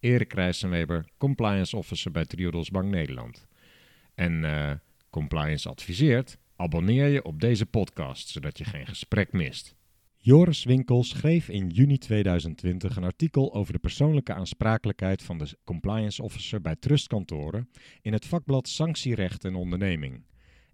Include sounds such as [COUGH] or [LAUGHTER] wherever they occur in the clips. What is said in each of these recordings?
Erik Rijssenweber, compliance officer bij Triodos Bank Nederland. En uh, compliance adviseert, abonneer je op deze podcast, zodat je geen gesprek mist. Joris Winkel schreef in juni 2020 een artikel over de persoonlijke aansprakelijkheid van de compliance officer bij trustkantoren in het vakblad Sanctierecht en Onderneming.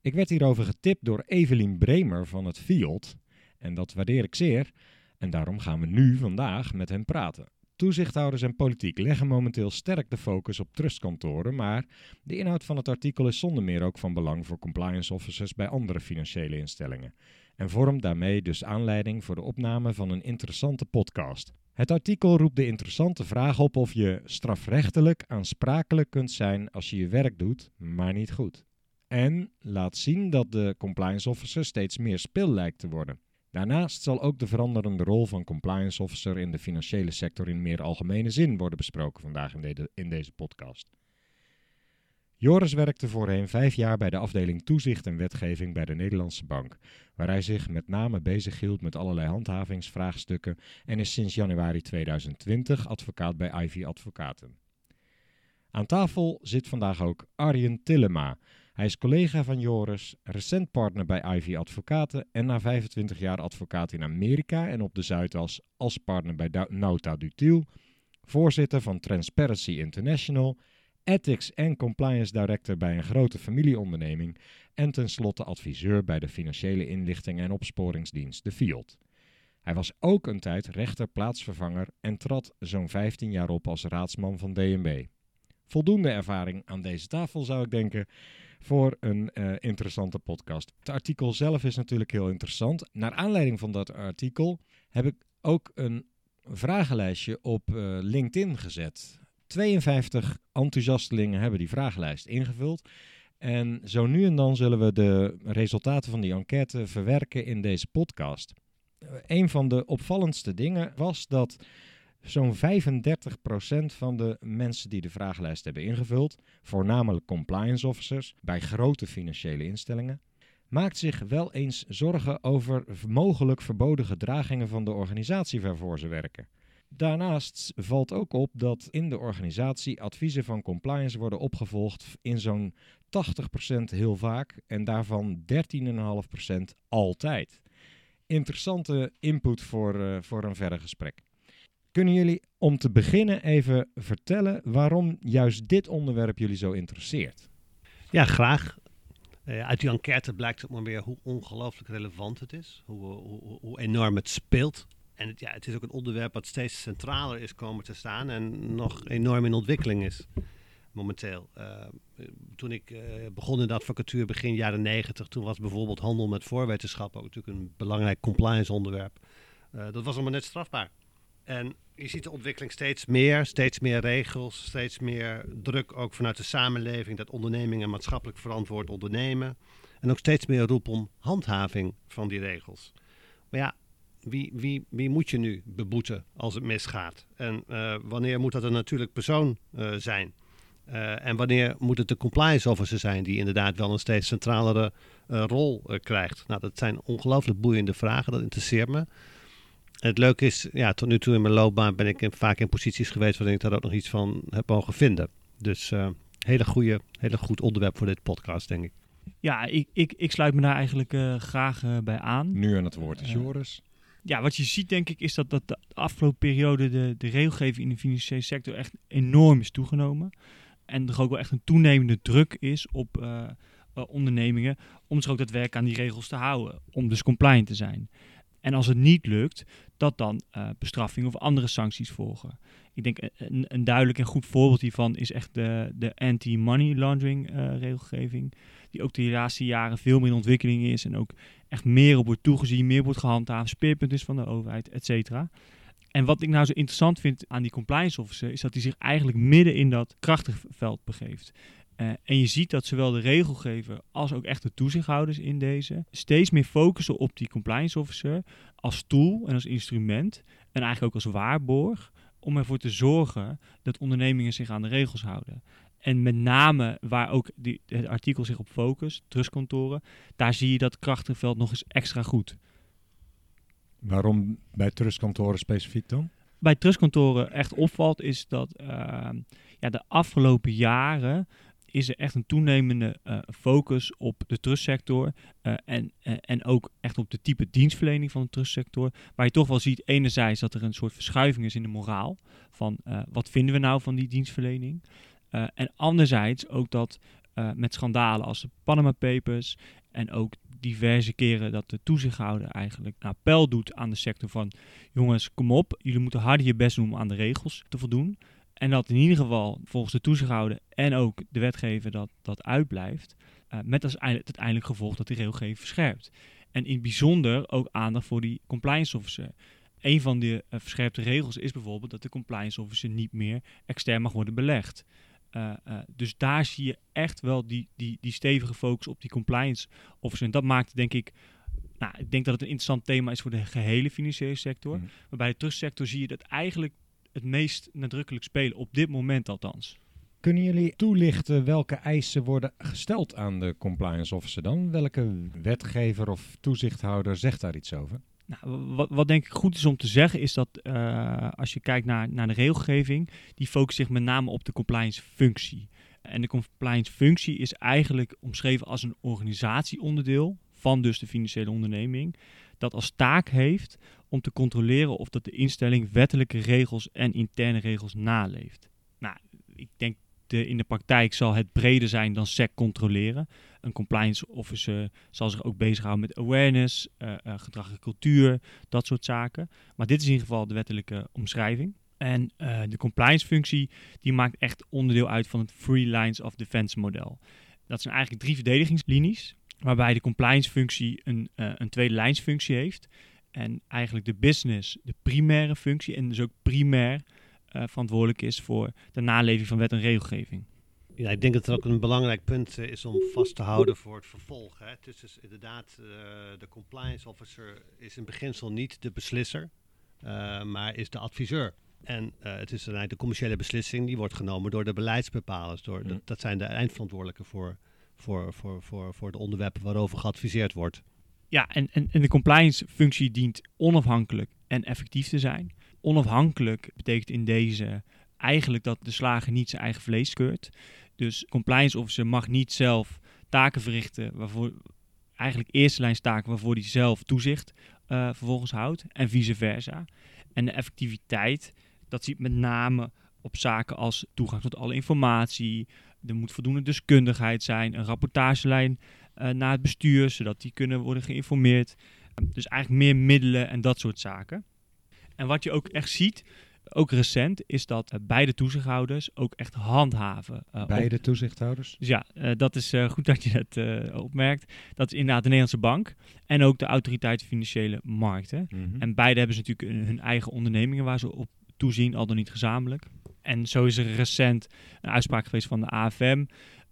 Ik werd hierover getipt door Evelien Bremer van het Field en dat waardeer ik zeer en daarom gaan we nu vandaag met hem praten. Toezichthouders en politiek leggen momenteel sterk de focus op trustkantoren, maar de inhoud van het artikel is zonder meer ook van belang voor compliance officers bij andere financiële instellingen en vormt daarmee dus aanleiding voor de opname van een interessante podcast. Het artikel roept de interessante vraag op of je strafrechtelijk aansprakelijk kunt zijn als je je werk doet, maar niet goed. En laat zien dat de compliance officer steeds meer spil lijkt te worden. Daarnaast zal ook de veranderende rol van compliance officer in de financiële sector in meer algemene zin worden besproken vandaag in, deze podcast. Joris werkte voorheen vijf jaar bij de afdeling toezicht en wetgeving bij de Nederlandse Bank, waar hij zich met name bezighield met allerlei handhavingsvraagstukken en is sinds januari 2020 advocaat bij Ivy Advocaten. Aan tafel zit vandaag ook Arjen Tillema, hij is collega van Joris, recent partner bij Ivy Advocaten en na 25 jaar advocaat in Amerika en op de Zuidas als partner bij Nauta Dutiel, voorzitter van Transparency International, Ethics en Compliance Director bij een grote familieonderneming en tenslotte adviseur bij de financiële inlichting en opsporingsdienst, de FIOD. Hij was ook een tijd rechter plaatsvervanger en trad zo'n 15 jaar op als raadsman van DNB. Voldoende ervaring aan deze tafel zou ik denken voor een uh, interessante podcast. Het artikel zelf is natuurlijk heel interessant. Naar aanleiding van dat artikel heb ik ook een vragenlijstje op uh, LinkedIn gezet. 52 enthousiastelingen hebben die vragenlijst ingevuld. En zo nu en dan zullen we de resultaten van die enquête verwerken in deze podcast. Een van de opvallendste dingen was dat Zo'n 35% van de mensen die de vragenlijst hebben ingevuld, voornamelijk compliance officers bij grote financiële instellingen, maakt zich wel eens zorgen over mogelijk verboden gedragingen van de organisatie waarvoor ze werken. Daarnaast valt ook op dat in de organisatie adviezen van compliance worden opgevolgd in zo'n 80% heel vaak en daarvan 13,5% altijd. Interessante input voor, uh, voor een verder gesprek. Kunnen jullie om te beginnen even vertellen waarom juist dit onderwerp jullie zo interesseert? Ja, graag. Uh, uit die enquête blijkt het maar weer hoe ongelooflijk relevant het is, hoe, hoe, hoe enorm het speelt. En het, ja, het is ook een onderwerp wat steeds centraler is komen te staan en nog enorm in ontwikkeling is momenteel. Uh, toen ik begon in de advocatuur begin jaren negentig, toen was bijvoorbeeld handel met voorwetenschap ook natuurlijk een belangrijk compliance onderwerp. dat was allemaal net strafbaar. En je ziet de ontwikkeling steeds meer, steeds meer regels, steeds meer druk ook vanuit de samenleving dat ondernemingen maatschappelijk verantwoord ondernemen. En ook steeds meer roep om handhaving van die regels. Maar ja, wie, wie, wie moet je nu beboeten als het misgaat? En uh, wanneer moet dat een natuurlijk persoon uh, zijn? Uh, en wanneer moet het de compliance officer zijn die inderdaad wel een steeds centralere rol krijgt? Nou, dat zijn ongelooflijk boeiende vragen, dat interesseert me het leuke is, ja, tot nu toe in mijn loopbaan ben ik in, vaak in posities geweest waarin ik daar ook nog iets van heb mogen vinden. Dus uh, hele goede, hele goed onderwerp voor dit podcast, denk ik. Ja, ik, ik, ik sluit me daar eigenlijk uh, graag uh, bij aan. Nu aan het woord is Joris. Ja, wat je ziet denk ik is dat, dat de afgelopen periode de, de regelgeving in de financiële sector echt enorm is toegenomen. En er ook wel echt een toenemende druk is op ondernemingen om zich ook dat werk aan die regels te houden. Om dus compliant te zijn. En als het niet lukt, dat dan uh, of andere sancties volgen. Ik denk een, een, duidelijk en goed voorbeeld hiervan is echt de, de anti-money laundering uh, regelgeving. Die ook de laatste jaren veel meer in ontwikkeling is en ook echt meer op wordt toegezien, meer wordt gehandhaafd, speerpunt is van de overheid, et cetera. En wat ik nou zo interessant vind aan die compliance officer, is dat hij zich eigenlijk midden in dat krachtenveld begeeft. Uh, en je ziet dat zowel de regelgever als ook echt de toezichthouders in deze steeds meer focussen op die compliance officer als tool en als instrument en eigenlijk ook als waarborg om ervoor te zorgen dat ondernemingen zich aan de regels houden. En met name waar ook die, het artikel zich op focust, trustkantoren, daar zie je dat krachtenveld nog eens extra goed. Waarom bij trustkantoren specifiek dan? Bij trustkantoren echt opvalt is dat uh, ja, de afgelopen jaren is er echt een toenemende uh, focus op de trustsector uh, en, uh, en ook echt op de type dienstverlening van de trustsector. Waar je toch wel ziet enerzijds dat er een soort verschuiving is in de moraal van wat vinden we nou van die dienstverlening. en anderzijds ook dat met schandalen als de Panama Papers en ook diverse keren dat de toezichthouder eigenlijk een appel doet aan de sector van jongens, kom op, jullie moeten harder je best doen om aan de regels te voldoen. En dat in ieder geval volgens de toezichthouder en ook de wetgever dat, dat uitblijft. Uh, met als het uiteindelijk gevolg dat die regelgeving verscherpt. En in het bijzonder ook aandacht voor die compliance officer. Een van de uh, verscherpte regels is bijvoorbeeld dat de compliance officer niet meer extern mag worden belegd. Uh, dus daar zie je echt wel die, die, die stevige focus op die compliance officer. En dat maakt denk ik nou, ik denk dat het een interessant thema is voor de gehele financiële sector. Mm. Maar bij de trustsector zie je dat eigenlijk het meest nadrukkelijk spelen, op dit moment althans. Kunnen jullie toelichten welke eisen worden gesteld aan de compliance officer dan? Welke wetgever of toezichthouder zegt daar iets over? Nou, wat, wat, denk ik goed is om te zeggen is dat uh, als je kijkt naar, naar de regelgeving, die focust zich met name op de compliance functie. En de compliance functie is eigenlijk omschreven als een organisatieonderdeel van dus de financiële onderneming, dat als taak heeft om te controleren of dat de instelling wettelijke regels en interne regels naleeft. Nou, ik denk de, in de praktijk zal het breder zijn dan SEC controleren. Een compliance officer zal zich ook bezighouden met awareness, uh, gedrag en cultuur, dat soort zaken. Maar dit is in ieder geval de wettelijke omschrijving. En uh, de compliance functie die maakt echt onderdeel uit van het Three Lines of Defense model. Dat zijn eigenlijk drie verdedigingslinies, waarbij de compliance functie een, een tweede lijnsfunctie heeft. En eigenlijk de business de primaire functie en dus ook primair uh, verantwoordelijk is voor de naleving van wet en regelgeving. Ja, ik denk dat het ook een belangrijk punt uh, is om vast te houden voor het vervolg. Hè. Het is dus inderdaad, uh, de compliance officer is in beginsel niet de beslisser, maar is de adviseur. En het is eigenlijk de commerciële beslissing die wordt genomen door de beleidsbepalers. Door, mm. dat, dat, zijn de eindverantwoordelijken voor, voor, voor, voor, voor de onderwerpen waarover geadviseerd wordt. Ja, en, en, de compliance functie dient onafhankelijk en effectief te zijn. Onafhankelijk betekent in deze eigenlijk dat de slager niet zijn eigen vlees keurt. Dus compliance officer mag niet zelf taken verrichten waarvoor eigenlijk eerste lijnstaken waarvoor hij zelf toezicht uh, vervolgens houdt en vice versa. En de effectiviteit, dat ziet met name op zaken als toegang tot alle informatie, er moet voldoende deskundigheid zijn, een rapportagelijn uh, naar het bestuur, zodat die kunnen worden geïnformeerd. Dus eigenlijk meer middelen en dat soort zaken. En wat je ook echt ziet, ook recent, is dat uh, beide toezichthouders ook echt handhaven. Uh, beide toezichthouders? Dus ja, uh, dat is goed dat je dat opmerkt. Dat is inderdaad de Nederlandse Bank en ook de Autoriteit Financiële Markten. Mm -hmm. En beide hebben ze natuurlijk hun eigen ondernemingen waar ze op toezien, al dan niet gezamenlijk. En zo is er recent een uitspraak geweest van de AFM.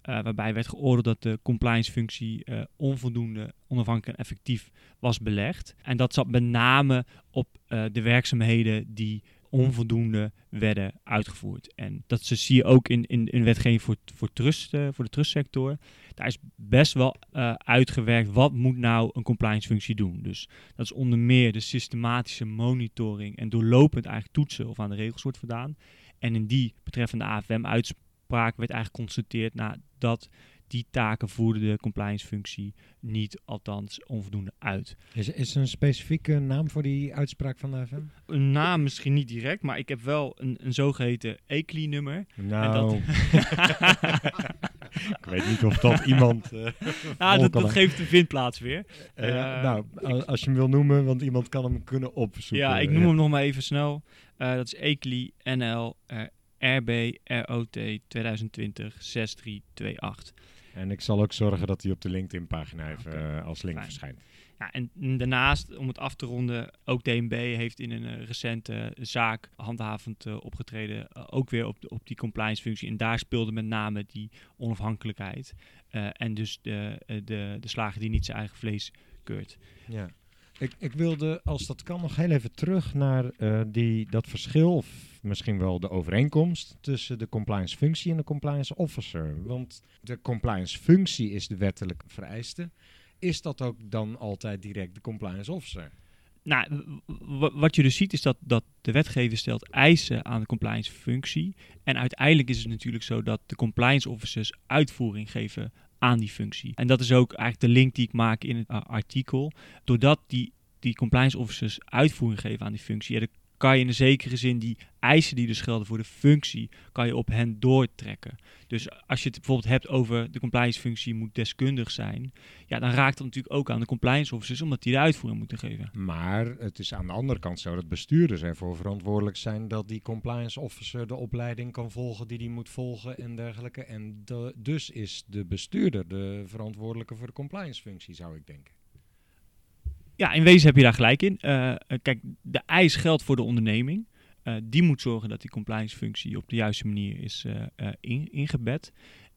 Uh, waarbij werd geoordeeld dat de compliance-functie uh, onvoldoende onafhankelijk en effectief was belegd. En dat zat met name op uh, de werkzaamheden die onvoldoende werden uitgevoerd. En dat zie je ook in, in, in wetgeving voor, voor, trust, voor de trustsector. Daar is best wel uitgewerkt wat moet nou een compliance-functie doen. Dus dat is onder meer de systematische monitoring en doorlopend eigenlijk toetsen of aan de regels wordt voldaan. En in die betreffende AFM-uitspraak werd eigenlijk geconstateerd nou, dat die taken voerde de compliance functie niet, althans onvoldoende uit. Is, is er een specifieke naam voor die uitspraak van de AFM? Een naam misschien niet direct, maar ik heb wel een, een zogeheten ECLI-nummer. Nou, [LAUGHS] ik weet niet of dat iemand... [LAUGHS] Uh, nou, dat, dat geeft de vindplaats weer. Uh, uh, nou, als je hem wil noemen, want iemand kan hem kunnen opzoeken. Ja, ik noem hem nog maar even snel. dat is ECLI NL RB ROT 2020 6328. En ik zal ook zorgen dat hij op de LinkedIn-pagina even eh, als link fijn. verschijnt. Ja, en daarnaast, om het af te ronden, ook DNB heeft in een eh, recente zaak handhavend eh, opgetreden. eh, ook weer op, de- op die compliance functie. En daar speelde met name die onafhankelijkheid. eh, en dus de, eh, de, de slager die niet zijn eigen vlees keurt. Ja. Ik, ik wilde, als dat kan, nog heel even terug naar eh, die, dat verschil, of misschien wel de overeenkomst tussen de compliance functie en de compliance officer. Want de compliance functie is de wettelijk vereiste. Is dat ook dan altijd direct de compliance officer? Nou, wat je dus ziet is dat, dat de wetgever stelt eisen aan de compliance functie. En uiteindelijk is het natuurlijk zo dat de compliance officers uitvoering geven aan die functie. En dat is ook eigenlijk de link die ik maak in het uh, artikel. Doordat die, die compliance officers uitvoering geven aan die functie, ja, kan je in een zekere zin die eisen die dus gelden voor de functie, kan je op hen doortrekken. Dus als je het bijvoorbeeld hebt over de compliance functie moet deskundig zijn, ja, dan raakt dat natuurlijk ook aan de compliance officers, omdat die de uitvoering moeten geven. Maar het is aan de andere kant zo dat bestuurders ervoor verantwoordelijk zijn dat die compliance officer de opleiding kan volgen die die moet volgen en dergelijke. En dus is de bestuurder de verantwoordelijke voor de compliance functie, zou ik denken. Ja, in wezen heb je daar gelijk in. Eh, eh, kijk, de eis geldt voor de onderneming. Eh, die moet zorgen dat die compliance functie op de juiste manier is in- ingebed.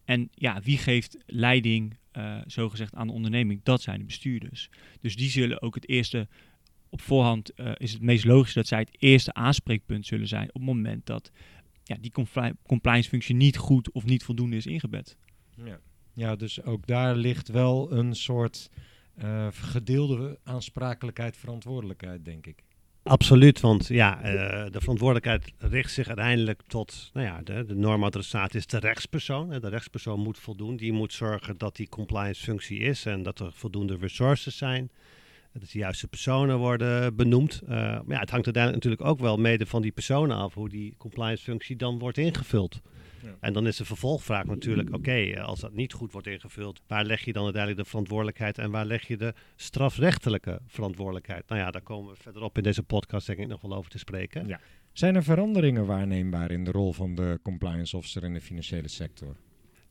En ja, wie geeft leiding, zogezegd, aan de onderneming? Dat zijn de bestuurders. Dus die zullen ook het eerste, op voorhand is het meest logisch dat zij het eerste aanspreekpunt zullen zijn op het moment dat ja, die compli- compliance functie niet goed of niet voldoende is ingebed. Ja. ja, dus ook daar ligt wel een soort eh, gedeelde aansprakelijkheid, verantwoordelijkheid, denk ik. Absoluut, want ja, eh, de verantwoordelijkheid richt zich uiteindelijk tot, nou ja, de, de normadressaat is de rechtspersoon. De rechtspersoon moet voldoen, die moet zorgen dat die compliance functie is en dat er voldoende resources zijn. Dat de juiste personen worden benoemd. Eh, maar ja, het hangt uiteindelijk natuurlijk ook wel mede van die personen af hoe die compliance functie dan wordt ingevuld. Ja. En dan is de vervolgvraag natuurlijk, oké, eh, als dat niet goed wordt ingevuld, waar leg je dan uiteindelijk de verantwoordelijkheid en waar leg je de strafrechtelijke verantwoordelijkheid? Nou ja, daar komen we verderop in deze podcast denk ik nog wel over te spreken. Ja. Zijn er veranderingen waarneembaar in de rol van de compliance officer in de financiële sector?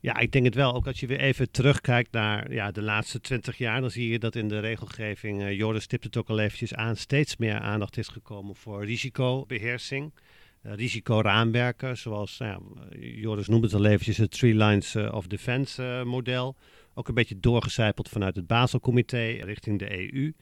Ja, ik denk het wel. Ook als je weer even terugkijkt naar ja, de laatste twintig jaar, dan zie je dat in de regelgeving, eh Joris stipt het ook al eventjes aan, steeds meer aandacht is gekomen voor risicobeheersing. Eh, risicoraamwerken, zoals nou ja, Joris noemde het al eventjes, het Three Lines eh, of Defense eh, model. Ook een beetje doorgecijpeld vanuit het Baselcomité richting de EU.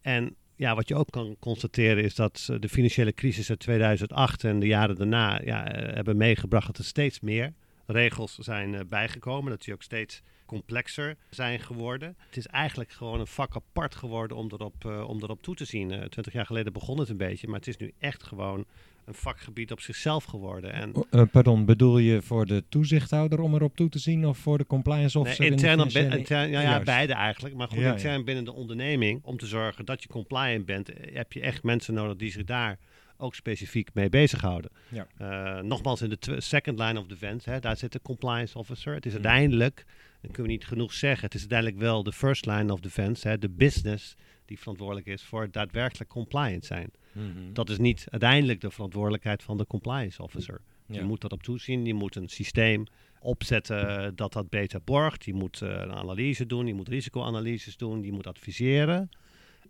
En ja, wat je ook kan constateren is dat de financiële crisis uit 2008 en de jaren daarna ja, hebben meegebracht dat er steeds meer regels zijn bijgekomen. Dat die ook steeds complexer zijn geworden. Het is eigenlijk gewoon een vak apart geworden om erop, om erop toe te zien. Twintig jaar geleden begon het een beetje, maar het is nu echt gewoon een vakgebied op zichzelf geworden. En eh, pardon, bedoel je voor de toezichthouder om erop toe te zien of voor de compliance officer? Nee, in de intern, financiële- intern- ja, ja, beide eigenlijk. Maar goed, Ja, ja. intern binnen de onderneming, om te zorgen dat je compliant bent, eh, heb je echt mensen nodig die zich daar ook specifiek mee bezighouden. Ja. Eh, nogmaals, in de second line of defense, hè, daar zit de compliance officer. Het is Hmm. uiteindelijk, dat kunnen we niet genoeg zeggen, het is uiteindelijk wel de first line of defense, hè, de business die verantwoordelijk is voor daadwerkelijk compliant zijn. Mhm. Dat is niet uiteindelijk de verantwoordelijkheid van de compliance officer. Ja. Je moet dat op toezien. Je moet een systeem opzetten dat dat beter borgt. Je moet eh, een analyse doen. Je moet risicoanalyses doen. Je moet adviseren.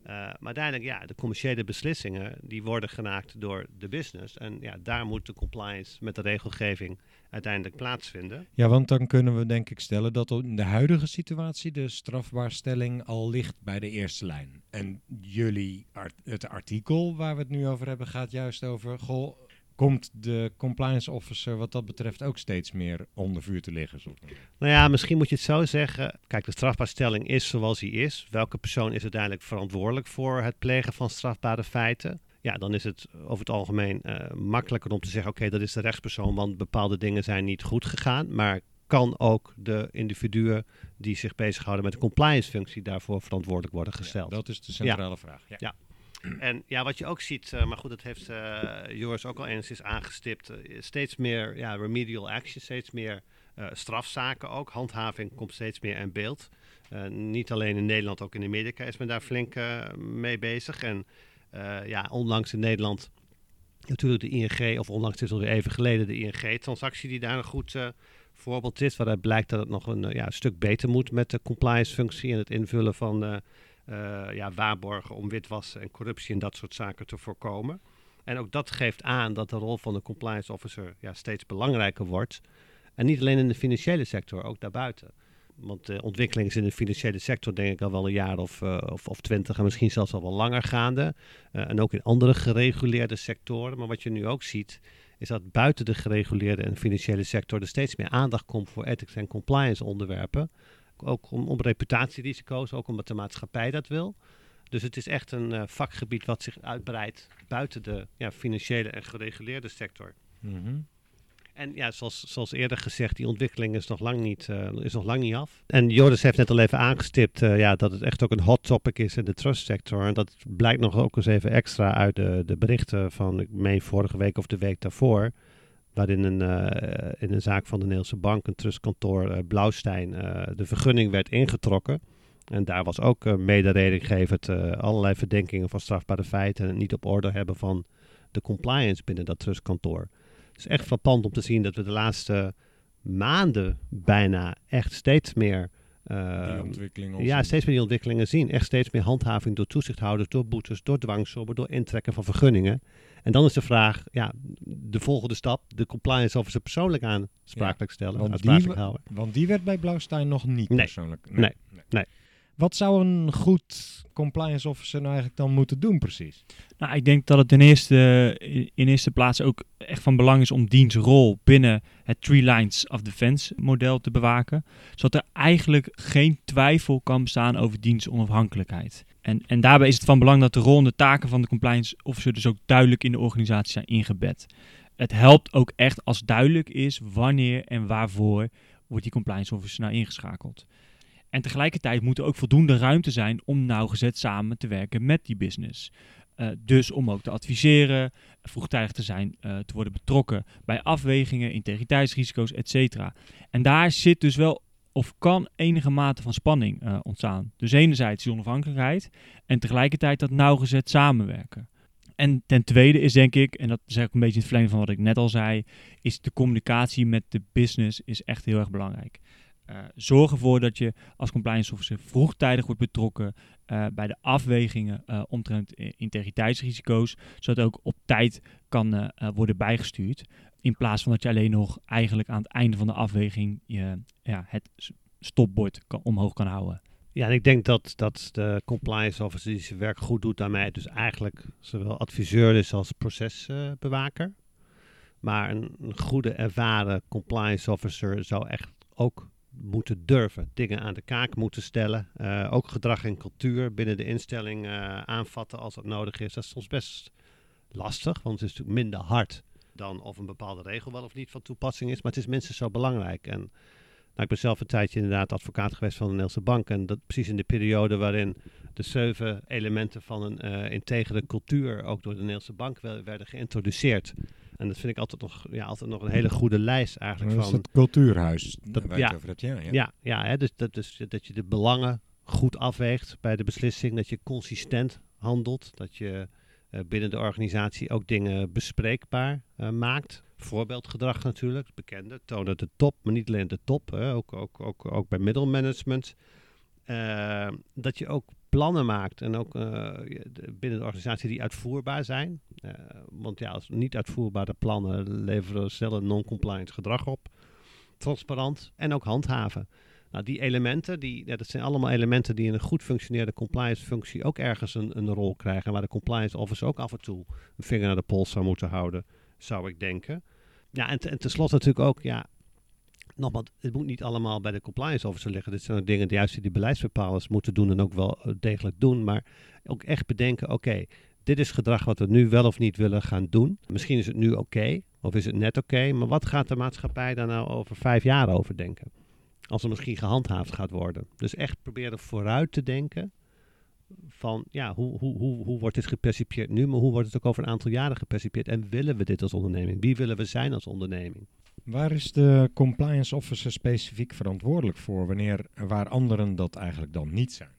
Eh, maar uiteindelijk, ja, de commerciële beslissingen die worden gemaakt door de business. En ja, daar moet de compliance met de regelgeving uiteindelijk plaatsvinden. Ja, want dan kunnen we denk ik stellen dat in de huidige situatie de strafbaarstelling al ligt bij de eerste lijn. En jullie, het artikel waar we het nu over hebben, gaat juist over, komt de compliance officer wat dat betreft ook steeds meer onder vuur te liggen? Zo. Nou ja, misschien moet je het zo zeggen. Kijk, de strafbaarstelling is zoals die is. Welke persoon is uiteindelijk verantwoordelijk voor het plegen van strafbare feiten? Ja, dan is het over het algemeen eh, makkelijker om te zeggen: oké, dat is de rechtspersoon, want bepaalde dingen zijn niet goed gegaan. Maar kan ook de individuen die zich bezighouden met de compliance-functie daarvoor verantwoordelijk worden gesteld? dat is de centrale vraag. Ja. Ja. [CLEARS THROAT] En ja, wat je ook ziet, eh, maar goed, dat heeft eh, Joris ook al enigszins aangestipt. eh, steeds meer ja, remedial action, steeds meer strafzaken ook. Handhaving komt steeds meer in beeld. Niet alleen in Nederland, ook in Amerika is men daar flink mee bezig. En ja, onlangs in Nederland natuurlijk de ING, of onlangs het is alweer even geleden, de ING-transactie die daar goed eh, voorbeeld is waaruit blijkt dat het nog een ja, stuk beter moet met de compliance functie en het invullen van ja, waarborgen om witwassen en corruptie en dat soort zaken te voorkomen. En ook dat geeft aan dat de rol van de compliance officer ja, steeds belangrijker wordt. En niet alleen in de financiële sector, ook daarbuiten. Want de ontwikkeling is in de financiële sector denk ik al wel een jaar of, uh, of, of twintig en misschien zelfs al wel langer gaande. Uh, en ook in andere gereguleerde sectoren. Maar wat je nu ook ziet, is dat buiten de gereguleerde en financiële sector er steeds meer aandacht komt voor ethics en compliance onderwerpen. Ook om, om reputatierisico's, ook omdat de maatschappij dat wil. Dus het is echt een uh, vakgebied wat zich uitbreidt buiten de ja, financiële en gereguleerde sector. Mm -hmm. En ja, zoals, zoals eerder gezegd, die ontwikkeling is nog lang niet, uh, is nog lang niet af. En Joris heeft net al even aangestipt uh, ja, dat het echt ook een hot topic is in de trust sector. En dat blijkt nog ook eens even extra uit de, de berichten van, ik meen vorige week of de week daarvoor. Waarin een, uh, in een zaak van de Nederlandse Bank, een trustkantoor Blauwstein, de vergunning werd ingetrokken. En daar was ook uh, mederedinggevend uh, allerlei verdenkingen van strafbare feiten en het niet op orde hebben van de compliance binnen dat trustkantoor. Het is echt frappant om te zien dat we de laatste maanden bijna echt steeds meer. Die ontwikkelingen ja, steeds meer die ontwikkelingen zien. Echt steeds meer handhaving door toezichthouders, door boetes, door dwangsobben, door intrekken van vergunningen. En dan is de vraag, ja, de volgende stap, de compliance officer persoonlijk aansprakelijk stellen. Want die, want die werd bij Blauwstein nog niet nee. persoonlijk. Nee. nee. nee. Wat zou een goed compliance officer nou eigenlijk dan moeten doen precies? Nou, ik denk dat het in eerste, in eerste plaats ook echt van belang is om diens rol binnen het Three Lines of Defense model te bewaken. Zodat er eigenlijk geen twijfel kan bestaan over diens onafhankelijkheid. En, en daarbij is het van belang dat de rol en de taken van de compliance officer dus ook duidelijk in de organisatie zijn ingebed. Het helpt ook echt als duidelijk is wanneer en waarvoor wordt die compliance officer nou ingeschakeld. En tegelijkertijd moet er ook voldoende ruimte zijn om nauwgezet samen te werken met die business. Uh, dus om ook te adviseren, vroegtijdig te zijn, uh, te worden betrokken bij afwegingen, integriteitsrisico's, etc. En daar zit dus wel of kan enige mate van spanning uh, ontstaan. Dus enerzijds die onafhankelijkheid en tegelijkertijd dat nauwgezet samenwerken. En ten tweede is denk ik, en dat is ook een beetje in het verlengde van wat ik net al zei, is de communicatie met de business is echt heel erg belangrijk. Uh, zorg ervoor dat je als compliance officer vroegtijdig wordt betrokken uh, bij de afwegingen uh, omtrent integriteitsrisico's, zodat ook op tijd kan worden bijgestuurd. In plaats van dat je alleen nog eigenlijk aan het einde van de afweging je, ja, het stopbord kan, omhoog kan houden. Ja, en ik denk dat, dat de compliance officer die zijn werk goed doet daarmee dus eigenlijk zowel adviseur is als procesbewaker. maar een goede ervaren compliance officer zou echt ook moeten durven, dingen aan de kaak moeten stellen. Uh, ook gedrag en cultuur binnen de instelling uh, aanvatten als dat nodig is. Dat is soms best lastig, want het is natuurlijk minder hard dan of een bepaalde regel wel of niet van toepassing is. Maar het is minstens zo belangrijk. En nou, ik ben zelf een tijdje inderdaad advocaat geweest van de Nederlandse Bank. En dat precies in de periode waarin de zeven elementen van een uh, integere cultuur ook door de Nederlandse Bank werden geïntroduceerd. En dat vind ik altijd nog, ja, altijd nog een hele goede lijst eigenlijk. Dat van, is het cultuurhuis. Dat, ja, over ja, ja. ja, ja hè, dus, dat, dus dat je de belangen goed afweegt bij de beslissing. Dat je consistent handelt. Dat je uh, binnen de organisatie ook dingen bespreekbaar uh, maakt. Voorbeeldgedrag natuurlijk, bekende. Tonen de top, maar niet alleen de top. Hè, ook, ook, ook, ook bij middelmanagement. Uh, dat je ook plannen maakt en ook uh, binnen de organisatie die uitvoerbaar zijn. Uh, want ja, als niet uitvoerbare plannen leveren snel non-compliant gedrag op. Transparant en ook handhaven. Nou, die elementen, die, ja, dat zijn allemaal elementen die in een goed functionerende compliance functie ook ergens een, een rol krijgen. Waar de compliance officer ook af en toe een vinger naar de pols zou moeten houden, zou ik denken. Ja, en, en tenslotte natuurlijk ook, ja, nogmaals, het moet niet allemaal bij de compliance officer liggen. Dit zijn ook dingen die juist die beleidsbepalers moeten doen en ook wel eh, degelijk doen. Maar ook echt bedenken, oké, dit is gedrag wat we nu wel of niet willen gaan doen. Misschien is het nu oké, of is het net oké. maar wat gaat de maatschappij daar nou over vijf jaar over denken? Als er misschien gehandhaafd gaat worden. Dus echt proberen vooruit te denken van ja, hoe, hoe, hoe, hoe wordt dit gepercipieerd nu, maar hoe wordt het ook over een aantal jaren gepercipieerd? En willen we dit als onderneming? Wie willen we zijn als onderneming? Waar is de compliance officer specifiek verantwoordelijk voor wanneer waar anderen dat eigenlijk dan niet zijn?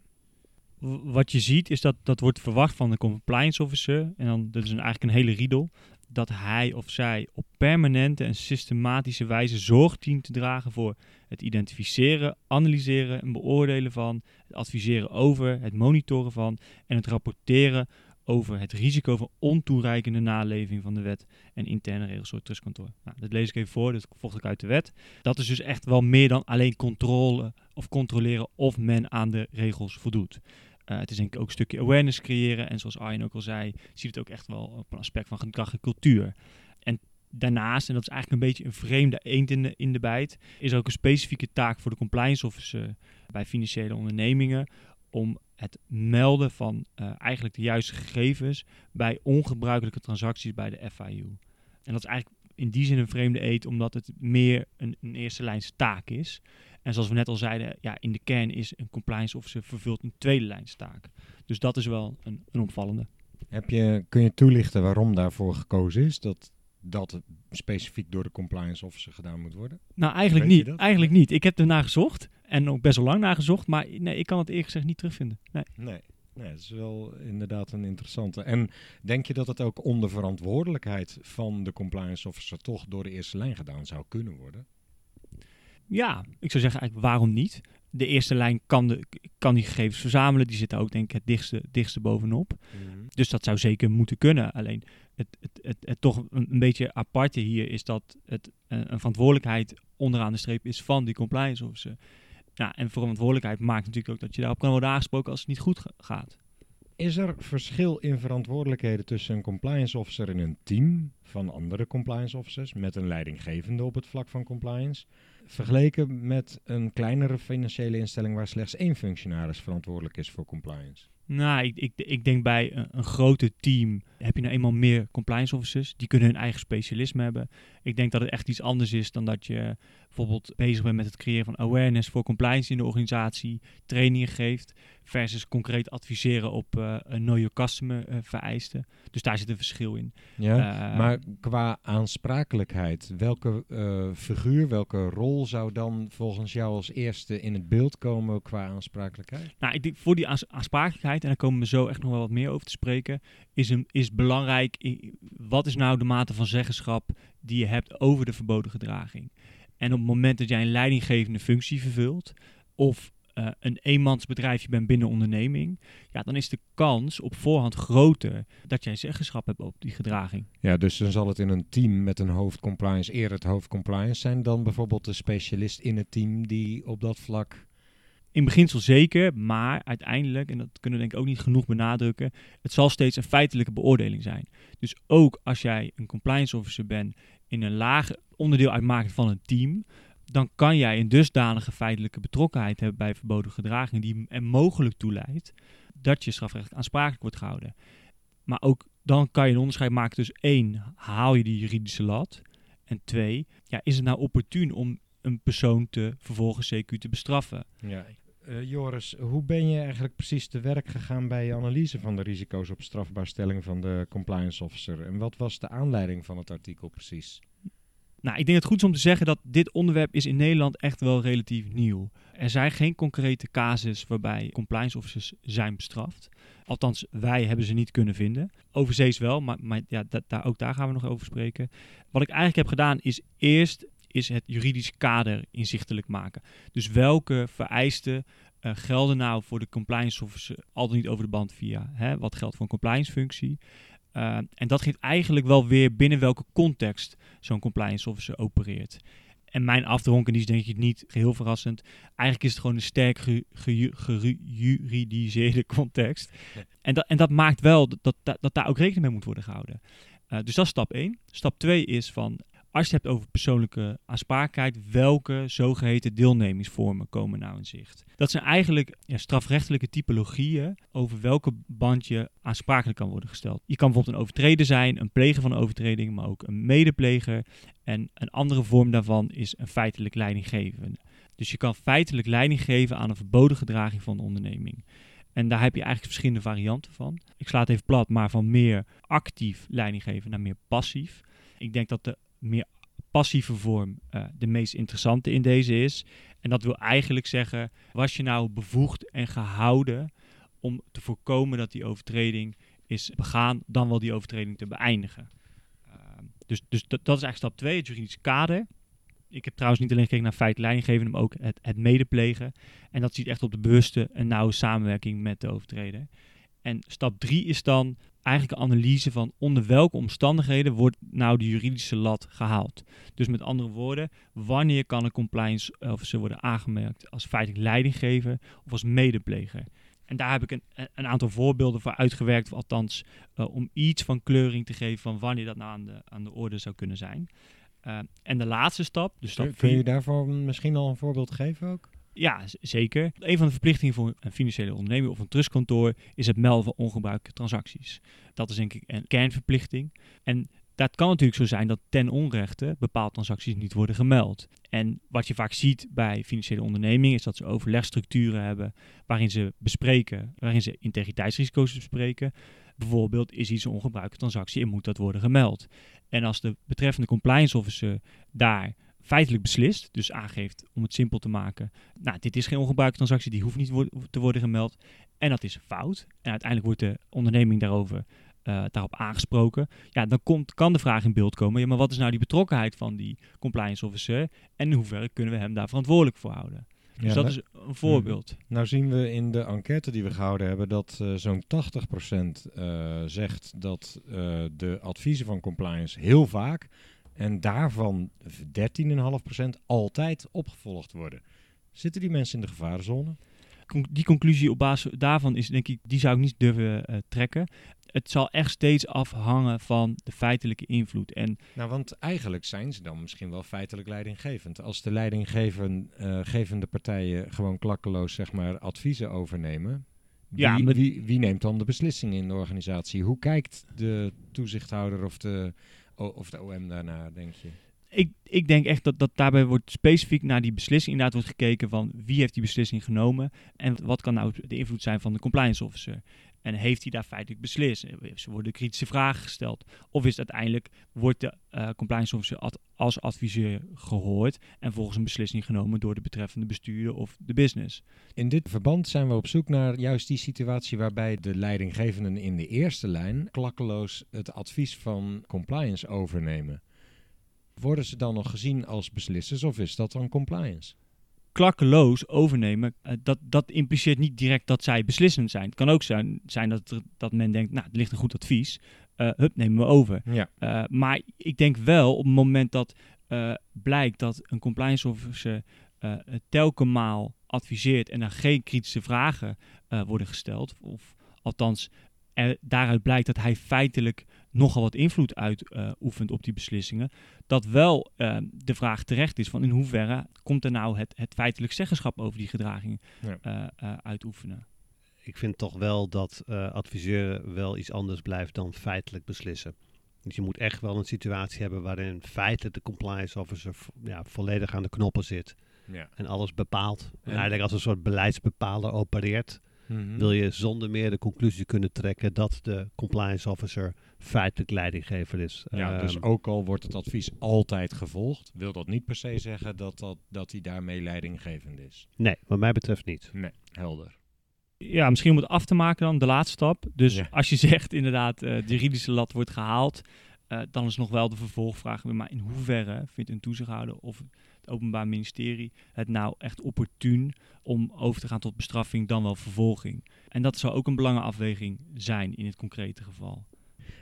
Wat je ziet is dat dat wordt verwacht van de compliance officer. En dan, dat is een, eigenlijk een hele riedel. dat hij of zij op permanente en systematische wijze zorg dient te dragen voor het identificeren, analyseren en beoordelen van, het adviseren over, het monitoren van en het rapporteren over het risico van ontoereikende naleving van de wet en interne regels door het trustkantoor. Nou, dat lees ik even voor, dat volgt ook uit de wet. Dat is dus echt wel meer dan alleen controle of controleren of men aan de regels voldoet. Uh, het is denk ik ook een stukje awareness creëren. En zoals Arjen ook al zei, ziet het ook echt wel op een aspect van gedrag en cultuur. En daarnaast, en dat is eigenlijk een beetje een vreemde eend in de, in de bijt, is er ook een specifieke taak voor de compliance officer bij financiële ondernemingen om het melden van uh, eigenlijk de juiste gegevens bij ongebruikelijke transacties bij de FIU. En dat is eigenlijk in die zin een vreemde eet, omdat het meer een, een eerste lijns taak is. En zoals we net al zeiden, ja, in de kern is een compliance officer vervult een tweede lijns taak. Dus dat is wel een, een opvallende. Heb je, kun je toelichten waarom daarvoor gekozen is? Dat dat specifiek door de compliance officer gedaan moet worden? Nou, eigenlijk niet. Eigenlijk niet. Ik heb ernaar gezocht en ook best wel lang naar gezocht, maar nee, ik kan het eerlijk gezegd niet terugvinden. Nee. nee. Nee, dat is wel inderdaad een interessante. En denk je dat het ook onder verantwoordelijkheid van de compliance officer toch door de eerste lijn gedaan zou kunnen worden? Ja, ik zou zeggen eigenlijk waarom niet? De eerste lijn kan, de, kan die gegevens verzamelen. Die zitten ook denk ik het dichtste, dichtste bovenop. Mhm. Dus dat zou zeker moeten kunnen. Alleen het, het, het, het toch een, een, beetje aparte hier is dat het een, een, verantwoordelijkheid onderaan de streep is van die compliance officer. Ja, en verantwoordelijkheid maakt natuurlijk ook dat je daarop kan worden aangesproken als het niet goed gaat. Is er verschil in verantwoordelijkheden tussen een compliance officer en een team van andere compliance officers met een leidinggevende op het vlak van compliance, vergeleken met een kleinere financiële instelling waar slechts één functionaris verantwoordelijk is voor compliance? Nou, ik, ik, ik denk bij een, een groter team heb je nou eenmaal meer compliance officers. Die kunnen hun eigen specialisme hebben. Ik denk dat het echt iets anders is dan dat je bijvoorbeeld bezig bent met het creëren van awareness voor compliance in de organisatie, trainingen geeft, versus concreet adviseren op uh, een know your customer uh, vereisten. Dus daar zit een verschil in. Ja, uh, maar qua aansprakelijkheid, welke figuur, welke rol zou dan volgens jou als eerste in het beeld komen qua aansprakelijkheid? Nou, ik denk voor die aansprakelijkheid, en daar komen we zo echt nog wel wat meer over te spreken, is, een, is belangrijk, wat is nou de mate van zeggenschap die je hebt over de verboden gedraging? En op het moment dat jij een leidinggevende functie vervult, of uh, een eenmansbedrijfje bent binnen onderneming, ja, dan is de kans op voorhand groter dat jij zeggenschap hebt op die gedraging. Ja, dus dan zal het in een team met een hoofd compliance eerder het hoofd compliance zijn dan bijvoorbeeld de specialist in het team die op dat vlak in beginsel zeker, maar uiteindelijk, en dat kunnen we denk ik ook niet genoeg benadrukken, het zal steeds een feitelijke beoordeling zijn. Dus ook als jij een compliance officer bent in een laag onderdeel uitmaken van een team, dan kan jij een dusdanige feitelijke betrokkenheid hebben bij verboden gedragingen die er mogelijk toe leidt dat je strafrechtelijk aansprakelijk wordt gehouden. Maar ook dan kan je een onderscheid maken tussen één, haal je die juridische lat? En twee, ja, is het nou opportun om een persoon te vervolgens CQ te bestraffen? Ja. Uh, Joris, hoe ben je eigenlijk precies te werk gegaan bij je analyse van de risico's op strafbaarstelling van de compliance officer? En wat was de aanleiding van het artikel precies? Nou, ik denk het goed is om te zeggen dat dit onderwerp is in Nederland echt wel relatief nieuw. Er zijn geen concrete casus waarbij compliance officers zijn bestraft. Althans, wij hebben ze niet kunnen vinden. Overzees wel, maar, maar ja, daar, ook daar gaan we nog over spreken. Wat ik eigenlijk heb gedaan is eerst is het juridisch kader inzichtelijk maken. Dus welke vereisten uh, gelden nou voor de compliance officer altijd niet over de band via hè, wat geldt voor een compliance functie. Uh, en dat geeft eigenlijk wel weer binnen welke context zo'n compliance officer opereert. En mijn afdronken is denk ik niet geheel verrassend. Eigenlijk is het gewoon een sterk gejuridiseerde [LAUGHS] context. En, dat, en dat maakt wel dat, dat, dat daar ook rekening mee moet worden gehouden. Uh, dus dat is stap 1. Stap 2 is van als je het hebt over persoonlijke aansprakelijkheid, welke zogeheten deelnemingsvormen komen nou in zicht? Dat zijn eigenlijk ja, strafrechtelijke typologieën over welke band je aansprakelijk kan worden gesteld. Je kan bijvoorbeeld een overtreder zijn, een pleger van een overtreding, maar ook een medepleger. En een andere vorm daarvan is een feitelijk leidinggevende. Dus je kan feitelijk leiding geven aan een verboden gedraging van een onderneming. En daar heb je eigenlijk verschillende varianten van. Ik sla het even plat, maar van meer actief leiding geven naar meer passief. Ik denk dat de meer passieve vorm uh, de meest interessante in deze is. En dat wil eigenlijk zeggen, was je nou bevoegd en gehouden om te voorkomen dat die overtreding is begaan, dan wel die overtreding te beëindigen. Uh, Dus, dus dat, is eigenlijk stap 2, het juridische kader. Ik heb trouwens niet alleen gekeken naar feit leidinggevende, maar ook het, het medeplegen. En dat ziet echt op de bewuste en nauwe samenwerking met de overtreder. En stap 3 is dan eigenlijk een analyse van onder welke omstandigheden wordt nou de juridische lat gehaald. Dus met andere woorden, wanneer kan een compliance officer worden aangemerkt als feitelijk leidinggever of als medepleger? En daar heb ik een, een aantal voorbeelden voor uitgewerkt, althans uh, om iets van kleuring te geven van wanneer dat nou aan de, aan de orde zou kunnen zijn. Uh, en de laatste stap, dus stap Kun, kun je daarvoor misschien al een voorbeeld geven ook? Ja, zeker. Een van de verplichtingen voor een financiële onderneming of een trustkantoor is het melden van ongebruikte transacties. Dat is denk ik een kernverplichting. En dat kan natuurlijk zo zijn dat ten onrechte bepaalde transacties niet worden gemeld. En wat je vaak ziet bij financiële ondernemingen is dat ze overlegstructuren hebben waarin ze bespreken, waarin ze integriteitsrisico's bespreken. Bijvoorbeeld is iets een ongebruikte transactie en moet dat worden gemeld. En als de betreffende compliance officer daar feitelijk beslist, dus aangeeft om het simpel te maken, nou dit is geen ongebruikte transactie, die hoeft niet wo te worden gemeld en dat is fout. En uiteindelijk wordt de onderneming daarover uh, daarop aangesproken, ja, dan komt, kan de vraag in beeld komen, ja, maar wat is nou die betrokkenheid van die compliance officer en in hoeverre kunnen we hem daar verantwoordelijk voor houden? Dus ja, dat is een voorbeeld. Mm. Nou zien we in de enquête die we gehouden hebben dat uh, zo'n 80% uh, zegt dat de adviezen van compliance heel vaak en daarvan 13,5% altijd opgevolgd worden. Zitten die mensen in de gevarenzone? Die conclusie op basis daarvan is denk ik, die zou ik niet durven uh, trekken. Het zal echt steeds afhangen van de feitelijke invloed. En nou, want eigenlijk zijn ze dan misschien wel feitelijk leidinggevend. Als de leidinggevende uh, partijen gewoon klakkeloos zeg maar, adviezen overnemen, wie, ja, maar... wie, wie, neemt dan de beslissingen in de organisatie? Hoe kijkt de toezichthouder of de, of de OM daarnaar, denk je? Ik, ik denk echt dat, dat daarbij wordt specifiek naar die beslissing inderdaad wordt gekeken van wie heeft die beslissing genomen en wat kan nou de invloed zijn van de compliance officer. En heeft hij daar feitelijk beslist? Ze worden kritische vragen gesteld. Of is uiteindelijk, wordt de uh, compliance officer als adviseur gehoord en volgens een beslissing genomen door de betreffende bestuurder of de business? In dit verband zijn we op zoek naar juist die situatie waarbij de leidinggevenden in de eerste lijn klakkeloos het advies van compliance overnemen. Worden ze dan nog gezien als beslissers of is dat dan compliance? Klakkeloos overnemen, uh, dat, dat impliceert niet direct dat zij beslissend zijn. Het kan ook zijn, zijn dat, er, dat men denkt, nou, er ligt een goed advies, uh, hup, nemen we over. Ja. Uh, maar ik denk wel, op het moment dat blijkt dat een compliance officer telkemaal adviseert en er geen kritische vragen worden gesteld, of althans er daaruit blijkt dat hij feitelijk nogal wat invloed uitoefent uh, op die beslissingen, dat wel uh, de vraag terecht is van in hoeverre komt er nou het, het feitelijk zeggenschap over die gedragingen ja. uh, uitoefenen. Ik vind toch wel dat adviseur wel iets anders blijft dan feitelijk beslissen. Dus je moet echt wel een situatie hebben waarin feitelijk de compliance officer ja, volledig aan de knoppen zit. Ja. En alles bepaalt. En eigenlijk als een soort beleidsbepaler opereert. Mm -hmm. Wil je zonder meer de conclusie kunnen trekken dat de compliance officer feitelijk leidinggever is. Ja, um, dus ook al wordt het advies altijd gevolgd, wil dat niet per se zeggen dat, dat, dat hij daarmee leidinggevend is. Nee, wat mij betreft niet. Nee, helder. Ja, misschien om het af te maken dan, de laatste stap. Dus ja. als je [LAUGHS] zegt inderdaad, uh, de juridische lat wordt gehaald, uh, dan is nog wel de vervolgvraag, maar in hoeverre vindt een toezichthouder of het Openbaar Ministerie het nou echt opportun om over te gaan tot bestraffing dan wel vervolging? En dat zou ook een belangrijke afweging zijn in het concrete geval.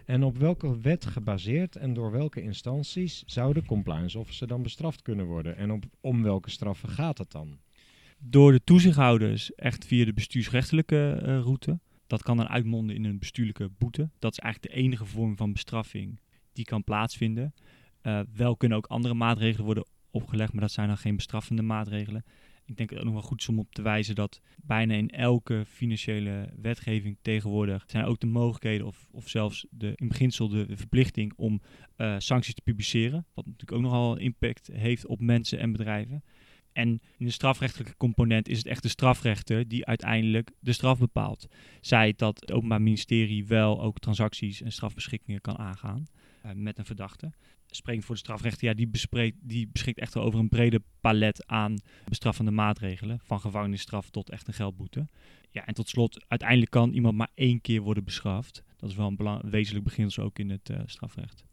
En op welke wet gebaseerd en door welke instanties zou de compliance officer dan bestraft kunnen worden? En op, om welke straffen gaat het dan? Door de toezichthouders echt via de bestuursrechtelijke uh, route. Dat kan dan uitmonden in een bestuurlijke boete. Dat is eigenlijk de enige vorm van bestraffing die kan plaatsvinden. Uh, wel kunnen ook andere maatregelen worden opgelegd, maar dat zijn dan geen bestraffende maatregelen. Ik denk het ook nog wel goed om op te wijzen dat bijna in elke financiële wetgeving tegenwoordig zijn ook de mogelijkheden of, of zelfs de, in beginsel de verplichting om uh, sancties te publiceren. Wat natuurlijk ook nogal impact heeft op mensen en bedrijven. En in de strafrechtelijke component is het echt de strafrechter die uiteindelijk de straf bepaalt. Zij dat het Openbaar Ministerie wel ook transacties en strafbeschikkingen kan aangaan met een verdachte springt voor de strafrechter, ja, die, bespreekt, die beschikt echt over een brede palet aan bestraffende maatregelen. Van gevangenisstraf tot echt een geldboete. Ja, en tot slot, uiteindelijk kan iemand maar één keer worden bestraft. Dat is wel een, een wezenlijk beginsel ook in het uh, strafrecht.